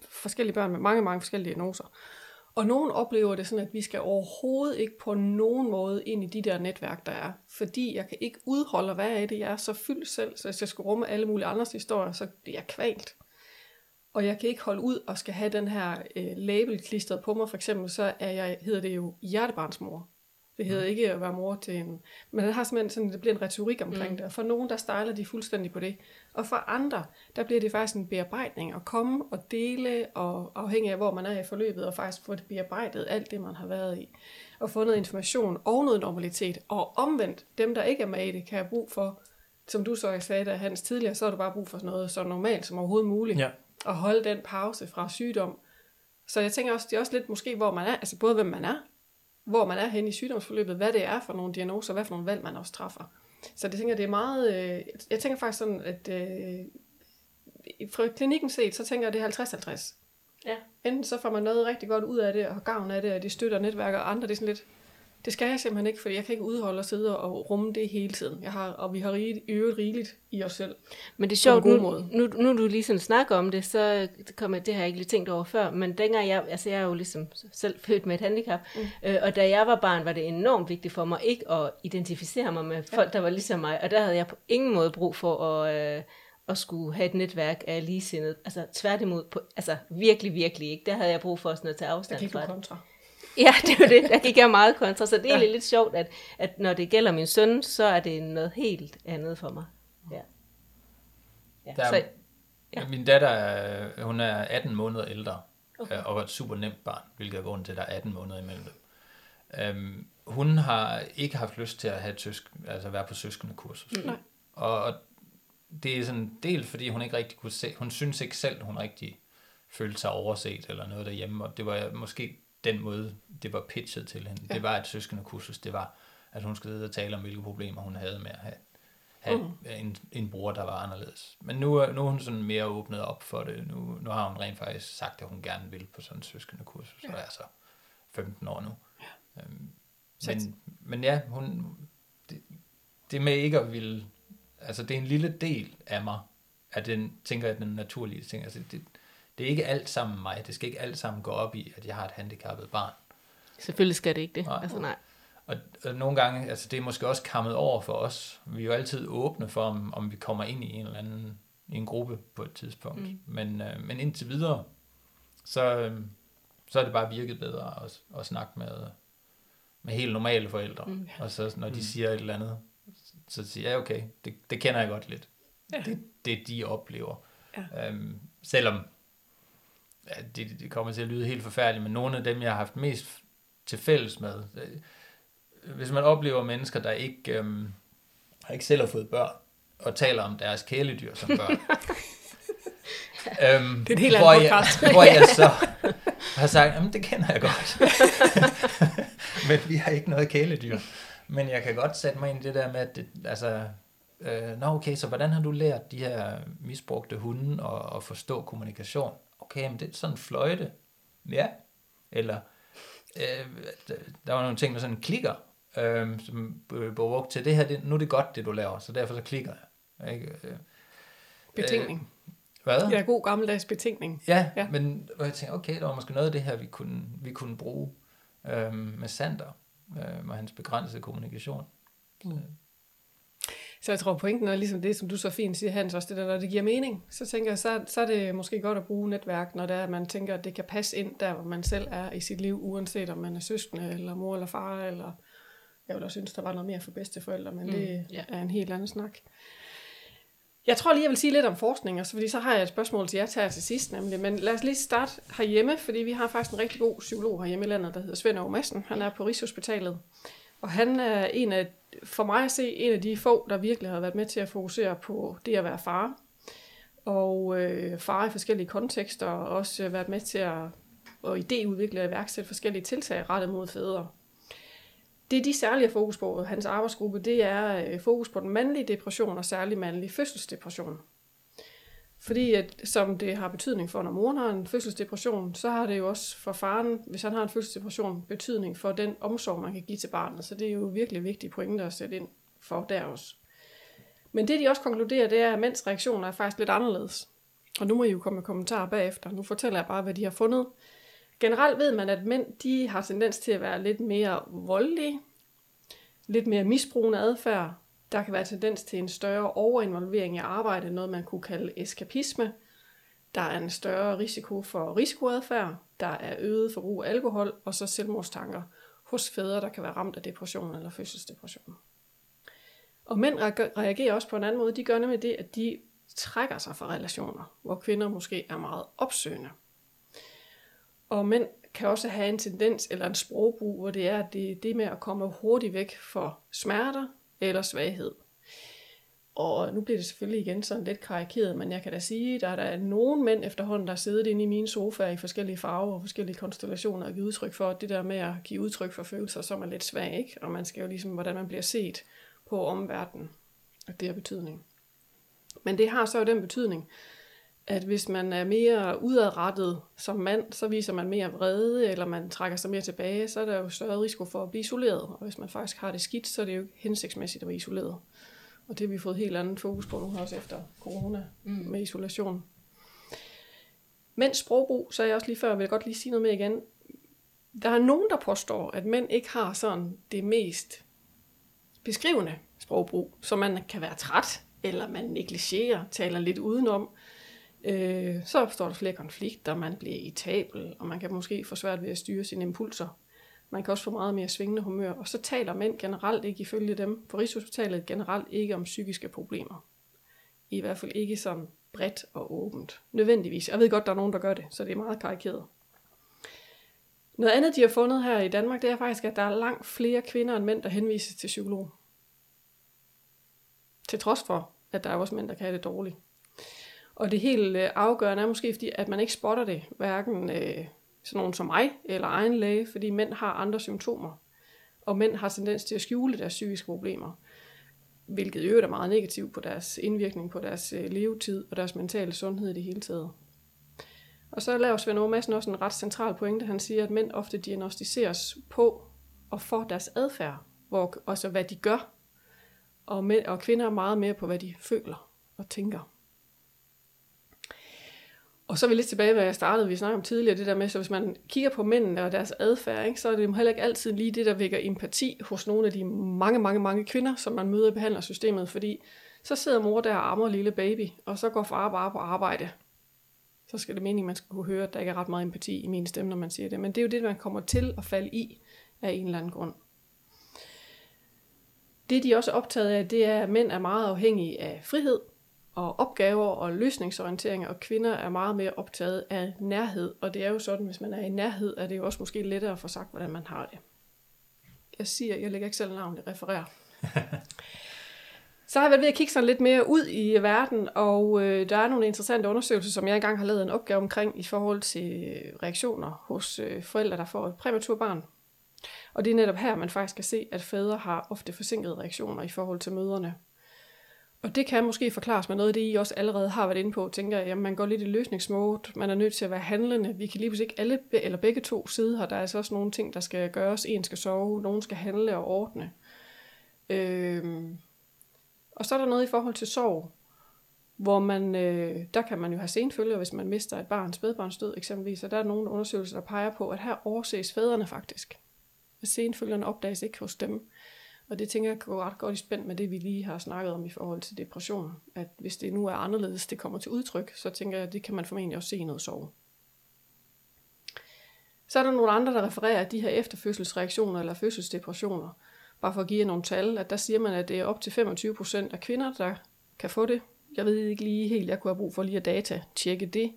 Speaker 1: forskellige børn med mange, mange forskellige diagnoser. Og nogen oplever det sådan, at vi skal overhovedet ikke på nogen måde ind i de der netværk, der er. Fordi jeg kan ikke udholde, hvad er det, jeg er så fyldt selv, så hvis jeg skal rumme alle mulige andres historier, så bliver jeg kvalt. Og jeg kan ikke holde ud og skal have den her øh, label klistret på mig. For eksempel så er jeg, hedder det jo hjertebarnsmor. Det hedder mm. ikke at være mor til en... Men det har simpelthen sådan, det bliver en retorik omkring mm. det. Og for nogen, der stejler de fuldstændig på det. Og for andre, der bliver det faktisk en bearbejdning at komme og dele, og afhængig af, hvor man er i forløbet, og faktisk få det bearbejdet, alt det, man har været i. Og få noget information og noget normalitet. Og omvendt, dem, der ikke er med i det, kan have brug for, som du så sagde da Hans tidligere, så er der bare brug for sådan noget så normalt som overhovedet muligt. Ja. At holde den pause fra sygdom. Så jeg tænker også, det er også lidt måske, hvor man er, altså både hvem man er, hvor man er henne i sygdomsforløbet, hvad det er for nogle diagnoser, hvad for nogle valg man også træffer. Så det tænker det er meget, øh, jeg tænker faktisk sådan, at øh, fra klinikken set, så tænker jeg, det er 50-50. Ja. Enten så får man noget rigtig godt ud af det, og har gavn af det, og de støtter netværket, og andre det er sådan lidt, det skal jeg simpelthen ikke, for jeg kan ikke udholde at sidde og rumme det hele tiden. Jeg har, og vi har rigeligt, øvet rigeligt i os selv.
Speaker 2: Men det er sjovt, nu, nu, nu du lige sådan snakker om det, så kommer det har jeg ikke lige tænkt over før, men dengang jeg, altså jeg er jo ligesom selv født med et handicap, mm. øh, og da jeg var barn, var det enormt vigtigt for mig ikke at identificere mig med folk, ja. der var ligesom mig, og der havde jeg på ingen måde brug for at... Øh, at skulle have et netværk af ligesindede. Altså tværtimod, på, altså virkelig, virkelig ikke. Der havde jeg brug for sådan at tage afstand
Speaker 1: fra det. kontra.
Speaker 2: Ja, det var det. Der gik jeg meget kontra, så det er ja. lidt sjovt, at, at når det gælder min søn, så er det noget helt andet for mig. Ja.
Speaker 4: Ja. Der, så, ja. Min datter, hun er 18 måneder ældre, okay. og var et super nemt barn, hvilket er grunden til, at der er 18 måneder imellem dem. Um, hun har ikke haft lyst til at have tysk, altså være på søskende kursus. Mm. Og det er sådan en del, fordi hun ikke rigtig kunne se, hun synes ikke selv, hun rigtig følte sig overset eller noget derhjemme, og det var måske den måde, det var pitchet til hende. Ja. Det var et søskende kursus, det var, at hun skulle og tale om, hvilke problemer hun havde med at have, have mm. en, en bror, der var anderledes. Men nu, nu er hun sådan mere åbnet op for det. Nu, nu har hun rent faktisk sagt, at hun gerne vil på sådan et søskende kursus, ja. og er så 15 år nu. Ja. Øhm, men, men ja, hun, det, det med ikke at ville, altså det er en lille del af mig, at den tænker, at den naturlige ting, altså det, det er ikke alt sammen mig. Det skal ikke alt sammen gå op i, at jeg har et handicappet barn.
Speaker 2: Selvfølgelig skal det ikke det. Nej. Altså, nej.
Speaker 4: Og, og nogle gange, altså det er måske også kommet over for os. Vi er jo altid åbne for, om, om vi kommer ind i en eller anden i en gruppe på et tidspunkt. Mm. Men, øh, men indtil videre, så, øh, så er det bare virket bedre at, at snakke med, med helt normale forældre. Mm. Og så når de mm. siger et eller andet, så siger jeg, okay, det, det kender jeg godt lidt. Ja. Det, det de oplever. Ja. Øhm, selvom ja, det, det kommer til at lyde helt forfærdeligt, men nogle af dem, jeg har haft mest til fælles med, øh, hvis man oplever mennesker, der ikke, øhm, har ikke selv har fået børn, og taler om deres kæledyr som børn,
Speaker 1: øhm, det er en helt hvor,
Speaker 4: jeg, hvor jeg så har sagt, jamen det kender jeg godt, men vi har ikke noget kæledyr. Men jeg kan godt sætte mig ind i det der med, at det, altså, øh, nå okay, så hvordan har du lært de her misbrugte hunde at, at forstå kommunikation? Okay, men det er sådan en fløjte. Ja. Eller, øh, der var nogle ting, der sådan klikker, øh, som blev brugt til det her, det, nu er det godt, det du laver, så derfor så klikker jeg. Ikke? Øh,
Speaker 1: Betænkning.
Speaker 4: Øh, hvad?
Speaker 1: Ja, god gammeldags betænkning.
Speaker 4: Ja, ja, men jeg tænkte, okay, der var måske noget af det her, vi kunne, vi kunne bruge øh, med Sander, øh, med hans begrænsede kommunikation. Mm.
Speaker 1: Så jeg tror, pointen er ligesom det, som du så fint siger, Hans, også det der, når det giver mening. Så tænker jeg, så, så er det måske godt at bruge netværk, når det er, at man tænker, at det kan passe ind der, hvor man selv er i sit liv, uanset om man er søskende, eller mor eller far, eller jeg vil også synes, der var noget mere for bedsteforældre, men mm, det yeah. er en helt anden snak. Jeg tror lige, jeg vil sige lidt om forskning, altså, fordi så har jeg et spørgsmål til jer til, til sidst nemlig. Men lad os lige starte herhjemme, fordi vi har faktisk en rigtig god psykolog herhjemme i landet, der hedder Svend Aarhus Madsen. Han er på Rigshospitalet. Og han er en af for mig at se en af de få, der virkelig har været med til at fokusere på det at være far. Og øh, far i forskellige kontekster, og også været med til at og idéudvikle og iværksætte forskellige tiltag rettet mod fædre. Det, de særlige fokus på hans arbejdsgruppe, det er øh, fokus på den mandlige depression og særlig mandlig fødselsdepression. Fordi at, som det har betydning for, når moren har en fødselsdepression, så har det jo også for faren, hvis han har en fødselsdepression, betydning for den omsorg, man kan give til barnet. Så det er jo virkelig vigtige pointer at sætte ind for der også. Men det de også konkluderer, det er, at mænds reaktioner er faktisk lidt anderledes. Og nu må I jo komme med kommentarer bagefter. Nu fortæller jeg bare, hvad de har fundet. Generelt ved man, at mænd de har tendens til at være lidt mere voldelige, lidt mere misbrugende adfærd, der kan være tendens til en større overinvolvering i arbejdet, noget man kunne kalde eskapisme. Der er en større risiko for risikoadfærd, der er øget forbrug af alkohol, og så selvmordstanker hos fædre, der kan være ramt af depression eller fødselsdepression. Og mænd reagerer også på en anden måde. De gør nemlig det, at de trækker sig fra relationer, hvor kvinder måske er meget opsøgende. Og mænd kan også have en tendens eller en sprogbrug, hvor det er det, det med at komme hurtigt væk for smerter, eller svaghed. Og nu bliver det selvfølgelig igen sådan lidt karikeret, men jeg kan da sige, at der er der nogen mænd efterhånden, der sidder inde i mine sofaer i forskellige farver og forskellige konstellationer og giver udtryk for, at det der med at give udtryk for følelser, som er lidt svag, ikke? og man skal jo ligesom, hvordan man bliver set på omverdenen, og det har betydning. Men det har så jo den betydning, at hvis man er mere udadrettet som mand, så viser man mere vrede, eller man trækker sig mere tilbage, så er der jo større risiko for at blive isoleret. Og hvis man faktisk har det skidt, så er det jo hensigtsmæssigt at være isoleret. Og det har vi fået helt andet fokus på nu, også efter corona mm. med isolation. Mænds sprogbrug, så er jeg også lige før, vil jeg godt lige sige noget med igen. Der er nogen, der påstår, at mænd ikke har sådan det mest beskrivende sprogbrug, så man kan være træt, eller man negligerer, taler lidt udenom øh, så opstår der flere konflikter, man bliver irritabel, og man kan måske få svært ved at styre sine impulser. Man kan også få meget mere svingende humør, og så taler mænd generelt ikke ifølge dem på Rigshospitalet generelt ikke om psykiske problemer. I hvert fald ikke sådan bredt og åbent. Nødvendigvis. Jeg ved godt, der er nogen, der gør det, så det er meget karikeret. Noget andet, de har fundet her i Danmark, det er faktisk, at der er langt flere kvinder end mænd, der henvises til psykolog. Til trods for, at der er også mænd, der kan have det dårligt. Og det helt øh, afgørende er måske, fordi at man ikke spotter det, hverken øh, sådan nogen som mig eller egen læge, fordi mænd har andre symptomer. Og mænd har tendens til at skjule deres psykiske problemer, hvilket i øvrigt er meget negativt på deres indvirkning på deres øh, levetid og deres mentale sundhed i det hele taget. Og så laver Svend Aage Madsen også en ret central pointe. Han siger, at mænd ofte diagnostiseres på og for deres adfærd, hvor, også hvad de gør, og, mænd, og kvinder er meget mere på, hvad de føler og tænker. Og så er vi lidt tilbage, hvad jeg startede, vi snakkede om tidligere, det der med, så hvis man kigger på mændene og deres adfærd, ikke, så er det heller ikke altid lige det, der vækker empati hos nogle af de mange, mange, mange kvinder, som man møder i behandlersystemet, fordi så sidder mor der og ammer lille baby, og så går far bare på arbejde. Så skal det meningen, man skal kunne høre, at der ikke er ret meget empati i min stemme, når man siger det. Men det er jo det, man kommer til at falde i af en eller anden grund. Det, de også er optaget af, det er, at mænd er meget afhængige af frihed, og opgaver og løsningsorienteringer, og kvinder er meget mere optaget af nærhed. Og det er jo sådan, hvis man er i nærhed, er det jo også måske lettere at få sagt, hvordan man har det. Jeg siger, jeg lægger ikke selv navn, jeg refererer. Så har jeg været ved at kigge sådan lidt mere ud i verden, og øh, der er nogle interessante undersøgelser, som jeg engang har lavet en opgave omkring i forhold til reaktioner hos øh, forældre, der får et præmaturbarn. Og det er netop her, man faktisk kan se, at fædre har ofte forsinkede reaktioner i forhold til møderne. Og det kan måske forklares med noget af det, I også allerede har været inde på. Tænker jeg, man går lidt i løsningsmode, man er nødt til at være handlende. Vi kan lige pludselig ikke alle, eller begge to sidde her. Der er altså også nogle ting, der skal gøres. En skal sove, nogen skal handle og ordne. Øhm. Og så er der noget i forhold til sorg, hvor man, øh, der kan man jo have senfølger, hvis man mister et barns spædbarnsdød eksempelvis. Og der er nogle undersøgelser, der peger på, at her overses fædrene faktisk. At senfølgerne opdages ikke hos dem. Og det tænker jeg går ret godt i spænd med det, vi lige har snakket om i forhold til depression. At hvis det nu er anderledes, det kommer til udtryk, så tænker jeg, at det kan man formentlig også se i noget sorg. Så er der nogle andre, der refererer de her efterfødselsreaktioner eller fødselsdepressioner. Bare for at give jer nogle tal, at der siger man, at det er op til 25% af kvinder, der kan få det. Jeg ved ikke lige helt, jeg kunne have brug for lige at data tjekke det.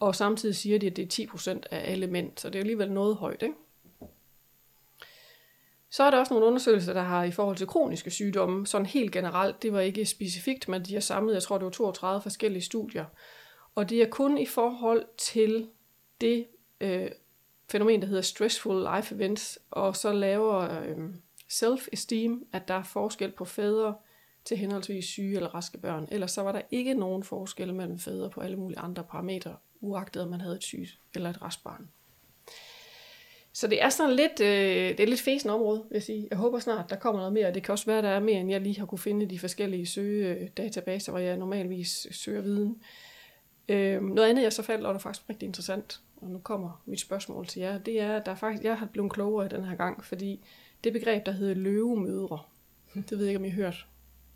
Speaker 1: Og samtidig siger de, at det er 10% af alle mænd, så det er alligevel noget højt, ikke? Så er der også nogle undersøgelser, der har i forhold til kroniske sygdomme, sådan helt generelt, det var ikke specifikt, men de har samlet, jeg tror det var 32 forskellige studier. Og det er kun i forhold til det øh, fænomen, der hedder stressful life events, og så laver øh, self-esteem, at der er forskel på fædre til henholdsvis syge eller raske børn. Ellers så var der ikke nogen forskel mellem fædre på alle mulige andre parametre, uagtet om man havde et sygt eller et rask barn. Så det er sådan lidt, øh, det er lidt fæsen område, vil jeg sige. Jeg håber snart, der kommer noget mere. Det kan også være, der er mere, end jeg lige har kunne finde i de forskellige søgedatabaser, hvor jeg normalvis søger viden. Øh, noget andet, jeg så faldt over, der faktisk rigtig interessant, og nu kommer mit spørgsmål til jer, det er, at der er faktisk, jeg har blevet klogere i den her gang, fordi det begreb, der hedder løvemødre, det ved jeg ikke, om I har hørt.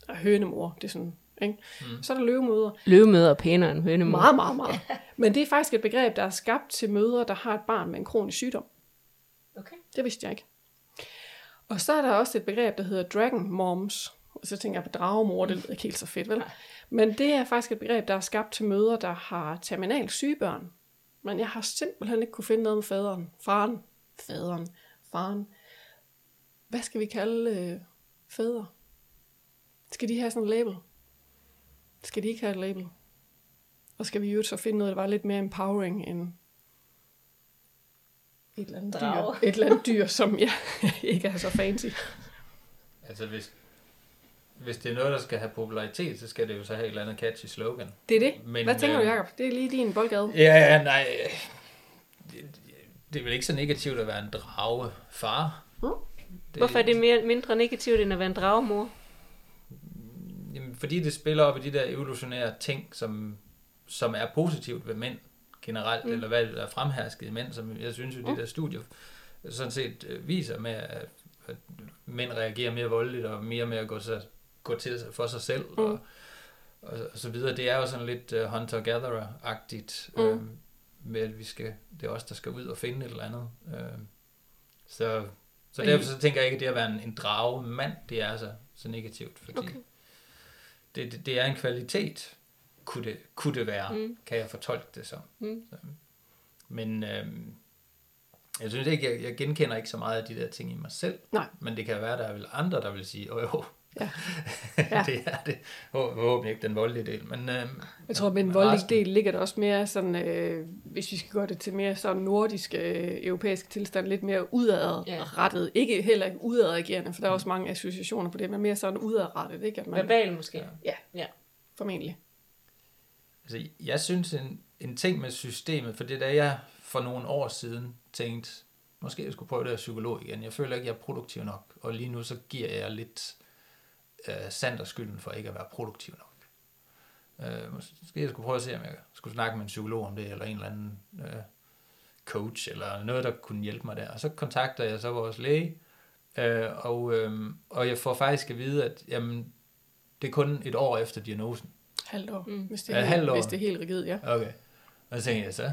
Speaker 1: Og hønemor, det er sådan, ikke? Mm. Så er der løvemødre.
Speaker 2: Løvemødre er pænere end hønemor.
Speaker 1: Meget, meget, meget. Men det er faktisk et begreb, der er skabt til mødre, der har et barn med en kronisk sygdom. Det vidste jeg ikke. Og så er der også et begreb, der hedder dragon moms. Og så tænker jeg på dragemor, det lyder ikke helt så fedt, vel? Men det er faktisk et begreb, der er skabt til mødre, der har terminal syge børn. Men jeg har simpelthen ikke kunne finde noget med faderen. Faren. Faderen. Faren. Hvad skal vi kalde øh, fædre? Skal de have sådan et label? Skal de ikke have et label? Og skal vi jo så finde noget, der var lidt mere empowering end et eller andet, dyr, et eller andet dyr, som jeg ikke er så fancy.
Speaker 4: Altså hvis, hvis det er noget, der skal have popularitet, så skal det jo så have et eller andet catchy slogan.
Speaker 1: Det er det. Men, Hvad tænker øh, du, Jacob? Det er lige din boldgade.
Speaker 4: Ja, ja, nej. Det, det er vel ikke så negativt at være en dragefar.
Speaker 2: Hmm? Det, Hvorfor er det mere, mindre negativt, end at være en dragemor?
Speaker 4: Jamen, fordi det spiller op i de der evolutionære ting, som, som er positivt ved mænd generelt, mm. eller hvad der er fremhersket i mænd, som jeg synes jo, de mm. der studier sådan set øh, viser med, at, at mænd reagerer mere voldeligt og mere med at gå, sig, gå til sig for sig selv mm. og, og, og så videre. Det er jo sådan lidt uh, hunter-gatherer-agtigt, mm. øh, med at vi skal, det er os, der skal ud og finde et eller andet. Øh, så så derfor så tænker jeg ikke, at det at være en, en drage mand, det er så, så negativt, fordi okay. det, det, det er en kvalitet, kunne det, kunne det være? Mm. Kan jeg fortolke det som? Mm. Så, men øhm, jeg synes ikke, jeg, jeg genkender ikke så meget af de der ting i mig selv.
Speaker 1: Nej.
Speaker 4: Men det kan være, der er vel andre, der vil sige, åh jo, ja. ja. det er det. Håber ikke den voldelige del. Men, øhm,
Speaker 1: jeg tror, at med den voldelige resten... del ligger det også mere sådan, øh, hvis vi skal gøre det til mere sådan nordisk, øh, europæisk tilstand, lidt mere udadrettet. Ja. Ikke heller ikke udadagerende, for der er også mange associationer på det, men mere sådan udadrettet. Ikke? At
Speaker 2: man, Verbal måske.
Speaker 1: Ja, ja. formentlig.
Speaker 4: Altså, jeg synes, en, en ting med systemet, for det da jeg for nogle år siden tænkte, måske jeg skulle prøve det af psykolog igen. Jeg føler ikke, jeg er produktiv nok, og lige nu så giver jeg lidt øh, Sander skylden for ikke at være produktiv nok. Øh, måske jeg skulle prøve at se, om jeg skulle snakke med en psykolog om det, eller en eller anden øh, coach, eller noget, der kunne hjælpe mig der. Og så kontakter jeg så vores læge, øh, og, øh, og jeg får faktisk at vide, at jamen, det er kun et år efter diagnosen.
Speaker 1: Halvt år, mm. hvis, det er, ja, halvt år. hvis det er helt rigid, ja.
Speaker 4: Okay. Og så tænker jeg så,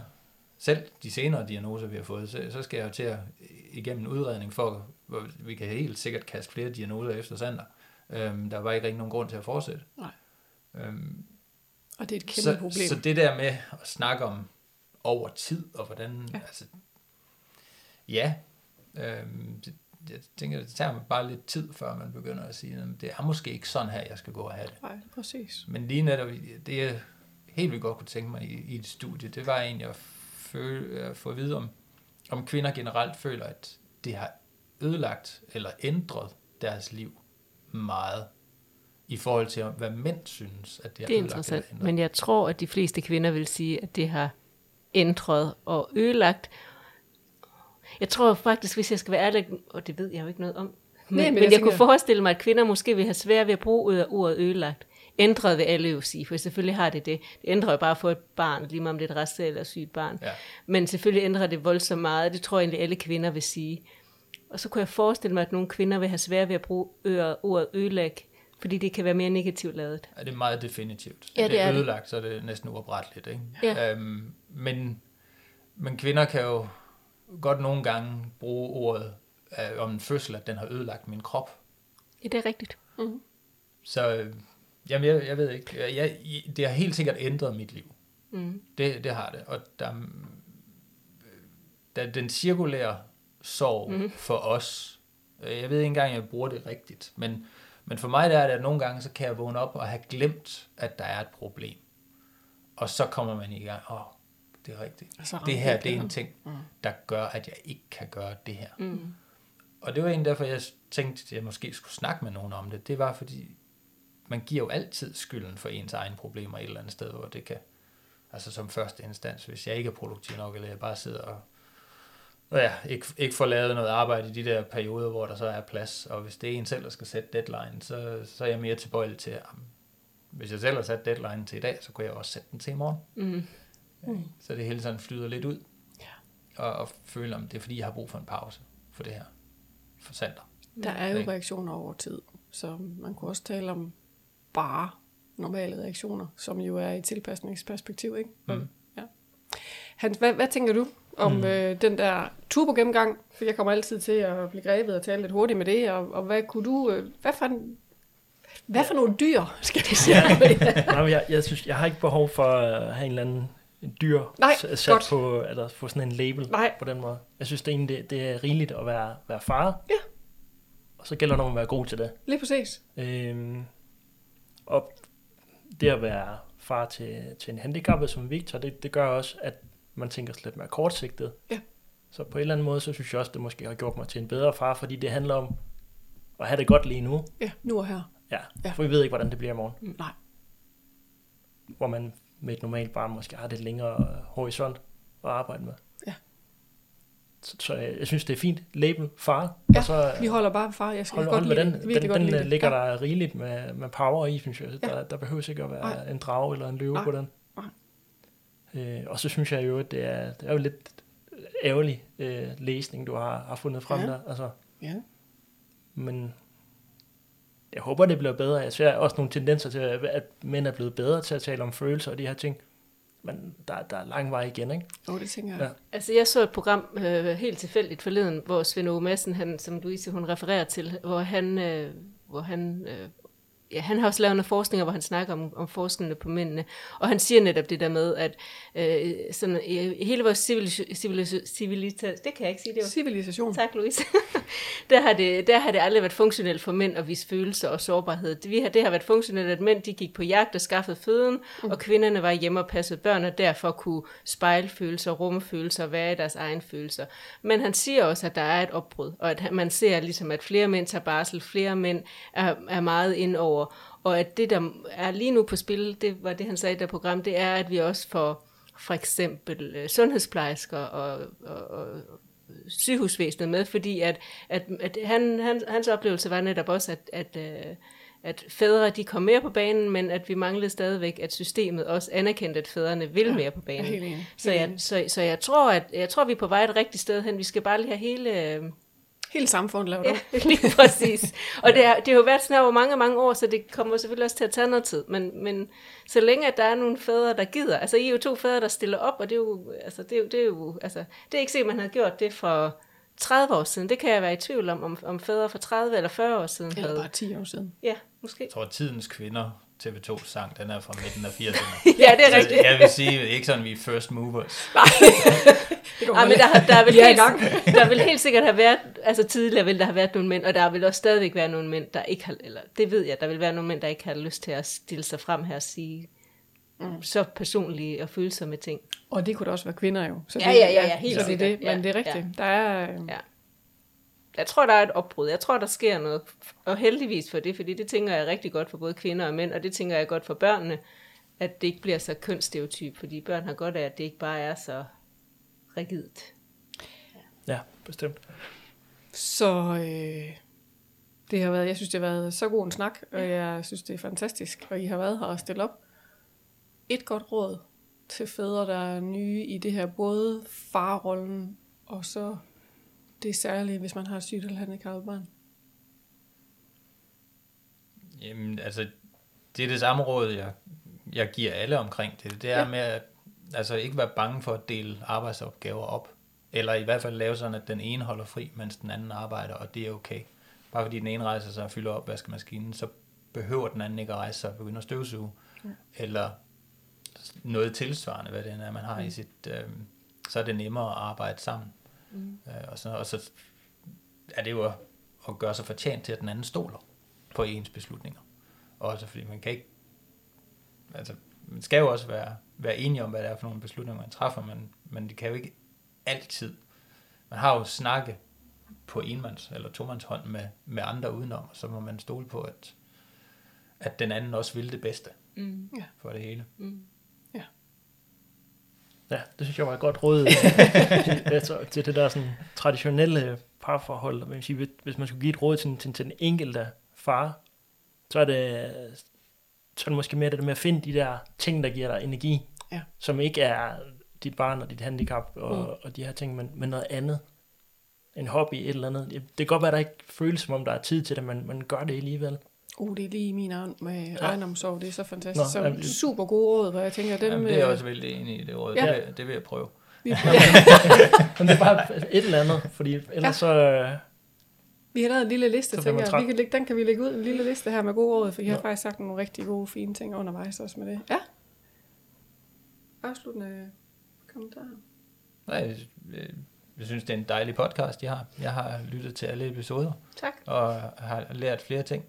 Speaker 4: selv de senere diagnoser, vi har fået, så, så skal jeg jo til at igennem en udredning for, hvor vi kan helt sikkert kaste flere diagnoser efter Sander. Øhm, der var ikke rigtig nogen grund til at fortsætte.
Speaker 1: Nej. Øhm, og det er et kæmpe
Speaker 4: så,
Speaker 1: problem.
Speaker 4: Så det der med at snakke om over tid, og hvordan, ja, altså, ja øhm, det, jeg tænker, det tager bare lidt tid, før man begynder at sige, at det er måske ikke sådan her, jeg skal gå og have det.
Speaker 1: Nej, præcis.
Speaker 4: Men lige netop, det jeg helt vildt godt kunne tænke mig i, i et studie, det var egentlig at føle, at få at vide, om, om kvinder generelt føler, at det har ødelagt eller ændret deres liv meget i forhold til, hvad mænd synes, at det,
Speaker 2: det er interessant. Men jeg tror, at de fleste kvinder vil sige, at det har ændret og ødelagt. Jeg tror faktisk, hvis jeg skal være ærlig, og det ved jeg jo ikke noget om, men, Nej, men, men jeg, jeg kunne forestille mig, at kvinder måske vil have svært ved at bruge ordet ødelagt ændret vil alle jo sige, for selvfølgelig har det det. Det ændrer jo bare for et barn, lige meget om det er et rest eller sygt barn. Ja. Men selvfølgelig ændrer det voldsomt meget, det tror jeg egentlig alle kvinder vil sige. Og så kunne jeg forestille mig, at nogle kvinder vil have svært ved at bruge ordet ødelæg, fordi det kan være mere negativt lavet.
Speaker 4: Ja, det er meget definitivt. Ja, det, det er ødelagt, det. så er det næsten uopretteligt. Ikke? Ja. Øhm, men, men kvinder kan jo godt nogle gange bruge ordet øh, om en fødsel, at den har ødelagt min krop.
Speaker 2: Ja, det er rigtigt. Mm.
Speaker 4: Så Jamen, jeg, jeg ved ikke. Jeg, det har helt sikkert ændret mit liv. Mm. Det, det har det. Og der, der den cirkulære sorg mm. for os, øh, jeg ved ikke engang, jeg bruger det rigtigt, men, men for mig der er det, at nogle gange, så kan jeg vågne op og have glemt, at der er et problem. Og så kommer man i gang, åh, oh, det er rigtigt. Det her, det er en ting, mm. der gør, at jeg ikke kan gøre det her. Mm. Og det var en derfor, jeg tænkte, at jeg måske skulle snakke med nogen om det. Det var fordi, man giver jo altid skylden for ens egne problemer et eller andet sted, hvor det kan, altså som første instans, hvis jeg ikke er produktiv nok, eller jeg bare sidder og, og ja, ikke, ikke får lavet noget arbejde i de der perioder, hvor der så er plads, og hvis det er en selv, der skal sætte deadline, så, så er jeg mere tilbøjelig til, at hvis jeg selv har sat deadline til i dag, så kunne jeg også sætte den til i morgen. Mm. Mm. Så det hele sådan flyder lidt ud, ja. og, og føler, om det er fordi, jeg har brug for en pause for det her, for Sander.
Speaker 1: Der er jo reaktioner over tid, så man kunne også tale om bare normale reaktioner, som jo er i tilpasningsperspektiv. Ikke? Mm. Ja. Hans, hvad, hvad tænker du om mm. øh, den der turbo-gennemgang? For jeg kommer altid til at blive grebet og tale lidt hurtigt med det. Og, og hvad kunne du... Øh, hvad for en, hvad for nogle dyr, skal vi sige?
Speaker 3: Ja. jeg, jeg, synes, jeg har ikke behov for at have en eller anden dyr
Speaker 1: Nej,
Speaker 3: sat godt. på, eller få sådan en label
Speaker 1: Nej.
Speaker 3: på den måde. Jeg synes det egentlig, det, det er rigeligt at være, være far.
Speaker 1: Ja.
Speaker 3: Og så gælder det om at være god til det.
Speaker 1: Lige præcis.
Speaker 3: Øhm, og det at være far til, til en handicappet som Victor, det, det gør også, at man tænker lidt mere kortsigtet.
Speaker 1: Ja.
Speaker 3: Så på en eller anden måde, så synes jeg også, det måske har gjort mig til en bedre far, fordi det handler om at have det godt lige nu.
Speaker 1: Ja, nu og her.
Speaker 3: Ja, ja. for vi ved ikke, hvordan det bliver i morgen.
Speaker 1: Mm, nej.
Speaker 3: Hvor man med et normalt barn måske har det længere horisont at arbejde med. Så, så jeg, jeg synes, det er fint. Label, far.
Speaker 1: Ja, og så, vi holder bare far. Jeg skal hold, godt hold lide
Speaker 3: den. Den, den, den ligger ja. der rigeligt med, med power i, synes jeg. Ja. Der, der behøver ikke at være Nej. en drage eller en løve Nej. på den. Øh, og så synes jeg jo, at det er, det er jo lidt ærgerlig øh, læsning, du har, har fundet frem
Speaker 1: ja.
Speaker 3: der. Altså,
Speaker 1: ja.
Speaker 3: Men jeg håber, det bliver bedre. Jeg ser også nogle tendenser til, at mænd er blevet bedre til at tale om følelser og de her ting men der, der er lang vej igen, ikke?
Speaker 1: Jo, oh, det tænker jeg. Ja.
Speaker 2: Altså, jeg så et program øh, helt tilfældigt forleden, hvor Svend Ove Madsen, han, som Louise hun refererer til, hvor han, øh, hvor han øh, ja, han har også lavet nogle forskninger, hvor han snakker om, om forskellene på mændene, og han siger netop det der med, at øh, sådan, i hele vores civilisation, civilisation, det kan jeg ikke sige, det var.
Speaker 1: Civilisation.
Speaker 2: Tak, Louise. der, har det, der har det aldrig været funktionelt for mænd at vise følelser og sårbarhed. Det, vi har, det har været funktionelt, at mænd de gik på jagt og skaffede føden, mm. og kvinderne var hjemme og passede børn, og derfor kunne spejle følelser, rumme følelser og være i deres egen følelser. Men han siger også, at der er et opbrud, og at man ser ligesom, at flere mænd tager barsel, flere mænd er, er meget ind over, og at det, der er lige nu på spil, det var det, han sagde i det program, det er, at vi også får for eksempel øh, sundhedsplejersker og, og, og sygehusvæsenet med, fordi at, at, at han, han, hans oplevelse var netop også, at, at, øh, at fædre de kom mere på banen, men at vi manglede stadigvæk, at systemet også anerkendte, at fædrene vil ja, mere på banen. Helt. Så, jeg, så, så jeg tror, at jeg tror, vi er på vej et rigtigt sted hen. Vi skal bare lige have hele øh,
Speaker 1: Hele samfundet laver det.
Speaker 2: Ja, lige præcis. Og det, er, det har jo været sådan her over mange, mange år, så det kommer selvfølgelig også til at tage noget tid. Men, men så længe at der er nogle fædre, der gider, altså I er jo to fædre, der stiller op, og det er jo, altså, det er jo, det er jo altså, det er ikke sikkert, man har gjort det for 30 år siden. Det kan jeg være i tvivl om, om, om fædre for 30 eller 40 år siden.
Speaker 1: Eller bare 10 år siden.
Speaker 2: Ja, måske.
Speaker 4: Jeg tror, at tidens kvinder TV2 sang, den er fra midten af 80'erne.
Speaker 2: ja, det er rigtigt.
Speaker 4: Jeg vil sige, ikke sådan, vi er first movers.
Speaker 2: Nej, ja, men der, der, vil helt, der vil helt sikkert have været, altså tidligere vil der have været nogle mænd, og der vil også stadigvæk være nogle mænd, der ikke har, eller det ved jeg, der vil være nogle mænd, der ikke har lyst til at stille sig frem her og sige mm. så personlige og følsomme ting.
Speaker 1: Og det kunne da også være kvinder jo.
Speaker 2: Så ja, det, ja, ja, ja, helt
Speaker 1: så det, det, men det er rigtigt. Ja. Der er,
Speaker 2: ja jeg tror, der er et opbrud. Jeg tror, der sker noget. Og heldigvis for det, fordi det tænker jeg er rigtig godt for både kvinder og mænd, og det tænker jeg er godt for børnene, at det ikke bliver så kønsstereotyp, fordi børn har godt af, at det ikke bare er så rigidt.
Speaker 3: Ja, ja bestemt.
Speaker 1: Så øh, det har været, jeg synes, det har været så god en snak, og jeg synes, det er fantastisk, og I har været her og stillet op. Et godt råd til fædre, der er nye i det her, både farrollen og så det er særligt, hvis man har et sygt eller handicappet barn?
Speaker 4: Jamen, altså, det er det samme råd, jeg, jeg giver alle omkring det. Det er ja. med at altså, ikke være bange for at dele arbejdsopgaver op. Eller i hvert fald lave sådan, at den ene holder fri, mens den anden arbejder, og det er okay. Bare fordi den ene rejser sig og fylder op vaskemaskinen, så behøver den anden ikke at rejse sig og begynde at støvsuge. Ja. Eller noget tilsvarende, hvad det er, man har mm. i sit... Øh, så er det nemmere at arbejde sammen. Mm. Øh, og, så, og så er det jo at, at gøre sig fortjent til, at den anden stoler på ens beslutninger. Også fordi man kan ikke, altså man skal jo også være, være enige om, hvad det er for nogle beslutninger, man træffer, men, men det kan jo ikke altid. Man har jo snakke på enmands eller tomands hånd med, med andre udenom, og så må man stole på, at, at den anden også vil det bedste mm. for det hele. Mm.
Speaker 3: Ja, det synes jeg var et godt råd altså, til det der sådan, traditionelle parforhold. Man sige, hvis man skulle give et råd til, til, til den enkelte far, så er det, så er det måske mere det med at finde de der ting, der giver dig energi, ja. som ikke er dit barn og dit handicap og, mm. og de her ting, men, men noget andet. En hobby, et eller andet. Det kan godt være, at der ikke føles som om, der er tid til det, men man gør det alligevel.
Speaker 1: Uh, det er lige min ånd med ja. Det er så fantastisk. Nå, så jamen, super gode råd, hvor jeg tænker, dem...
Speaker 4: Jamen, det er jeg øh, også vældig enig i, det råd. Ja. Det, vil, det vil jeg prøve. Vi
Speaker 3: Men det er bare et eller andet, fordi ellers ja. så... Øh,
Speaker 1: vi har lavet en lille liste, tænker jeg. Vi kan lægge, den kan vi lægge ud, en lille liste her med gode råd, for jeg har faktisk sagt nogle rigtig gode, fine ting undervejs også med det. Ja. Afsluttende kommentarer.
Speaker 4: Nej, jeg, jeg synes, det er en dejlig podcast, jeg har. Jeg har lyttet til alle episoder.
Speaker 1: Tak.
Speaker 4: Og har lært flere ting.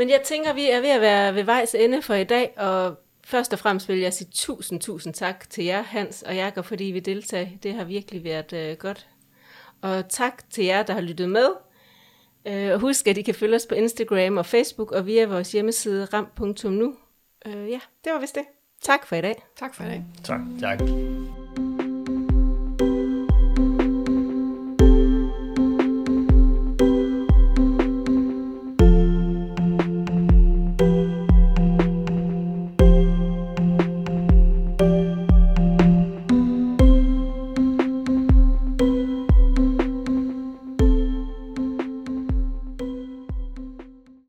Speaker 2: Men jeg tænker, vi er ved at være ved vejs ende for i dag, og først og fremmest vil jeg sige tusind, tusind tak til jer, Hans og Jakob, fordi vi deltager. Det har virkelig været øh, godt. Og tak til jer, der har lyttet med. Øh, og husk, at I kan følge os på Instagram og Facebook og via vores hjemmeside ram.nu. Øh, ja, det var vist det. Tak for i dag.
Speaker 1: Tak for i dag.
Speaker 4: Tak. Tak.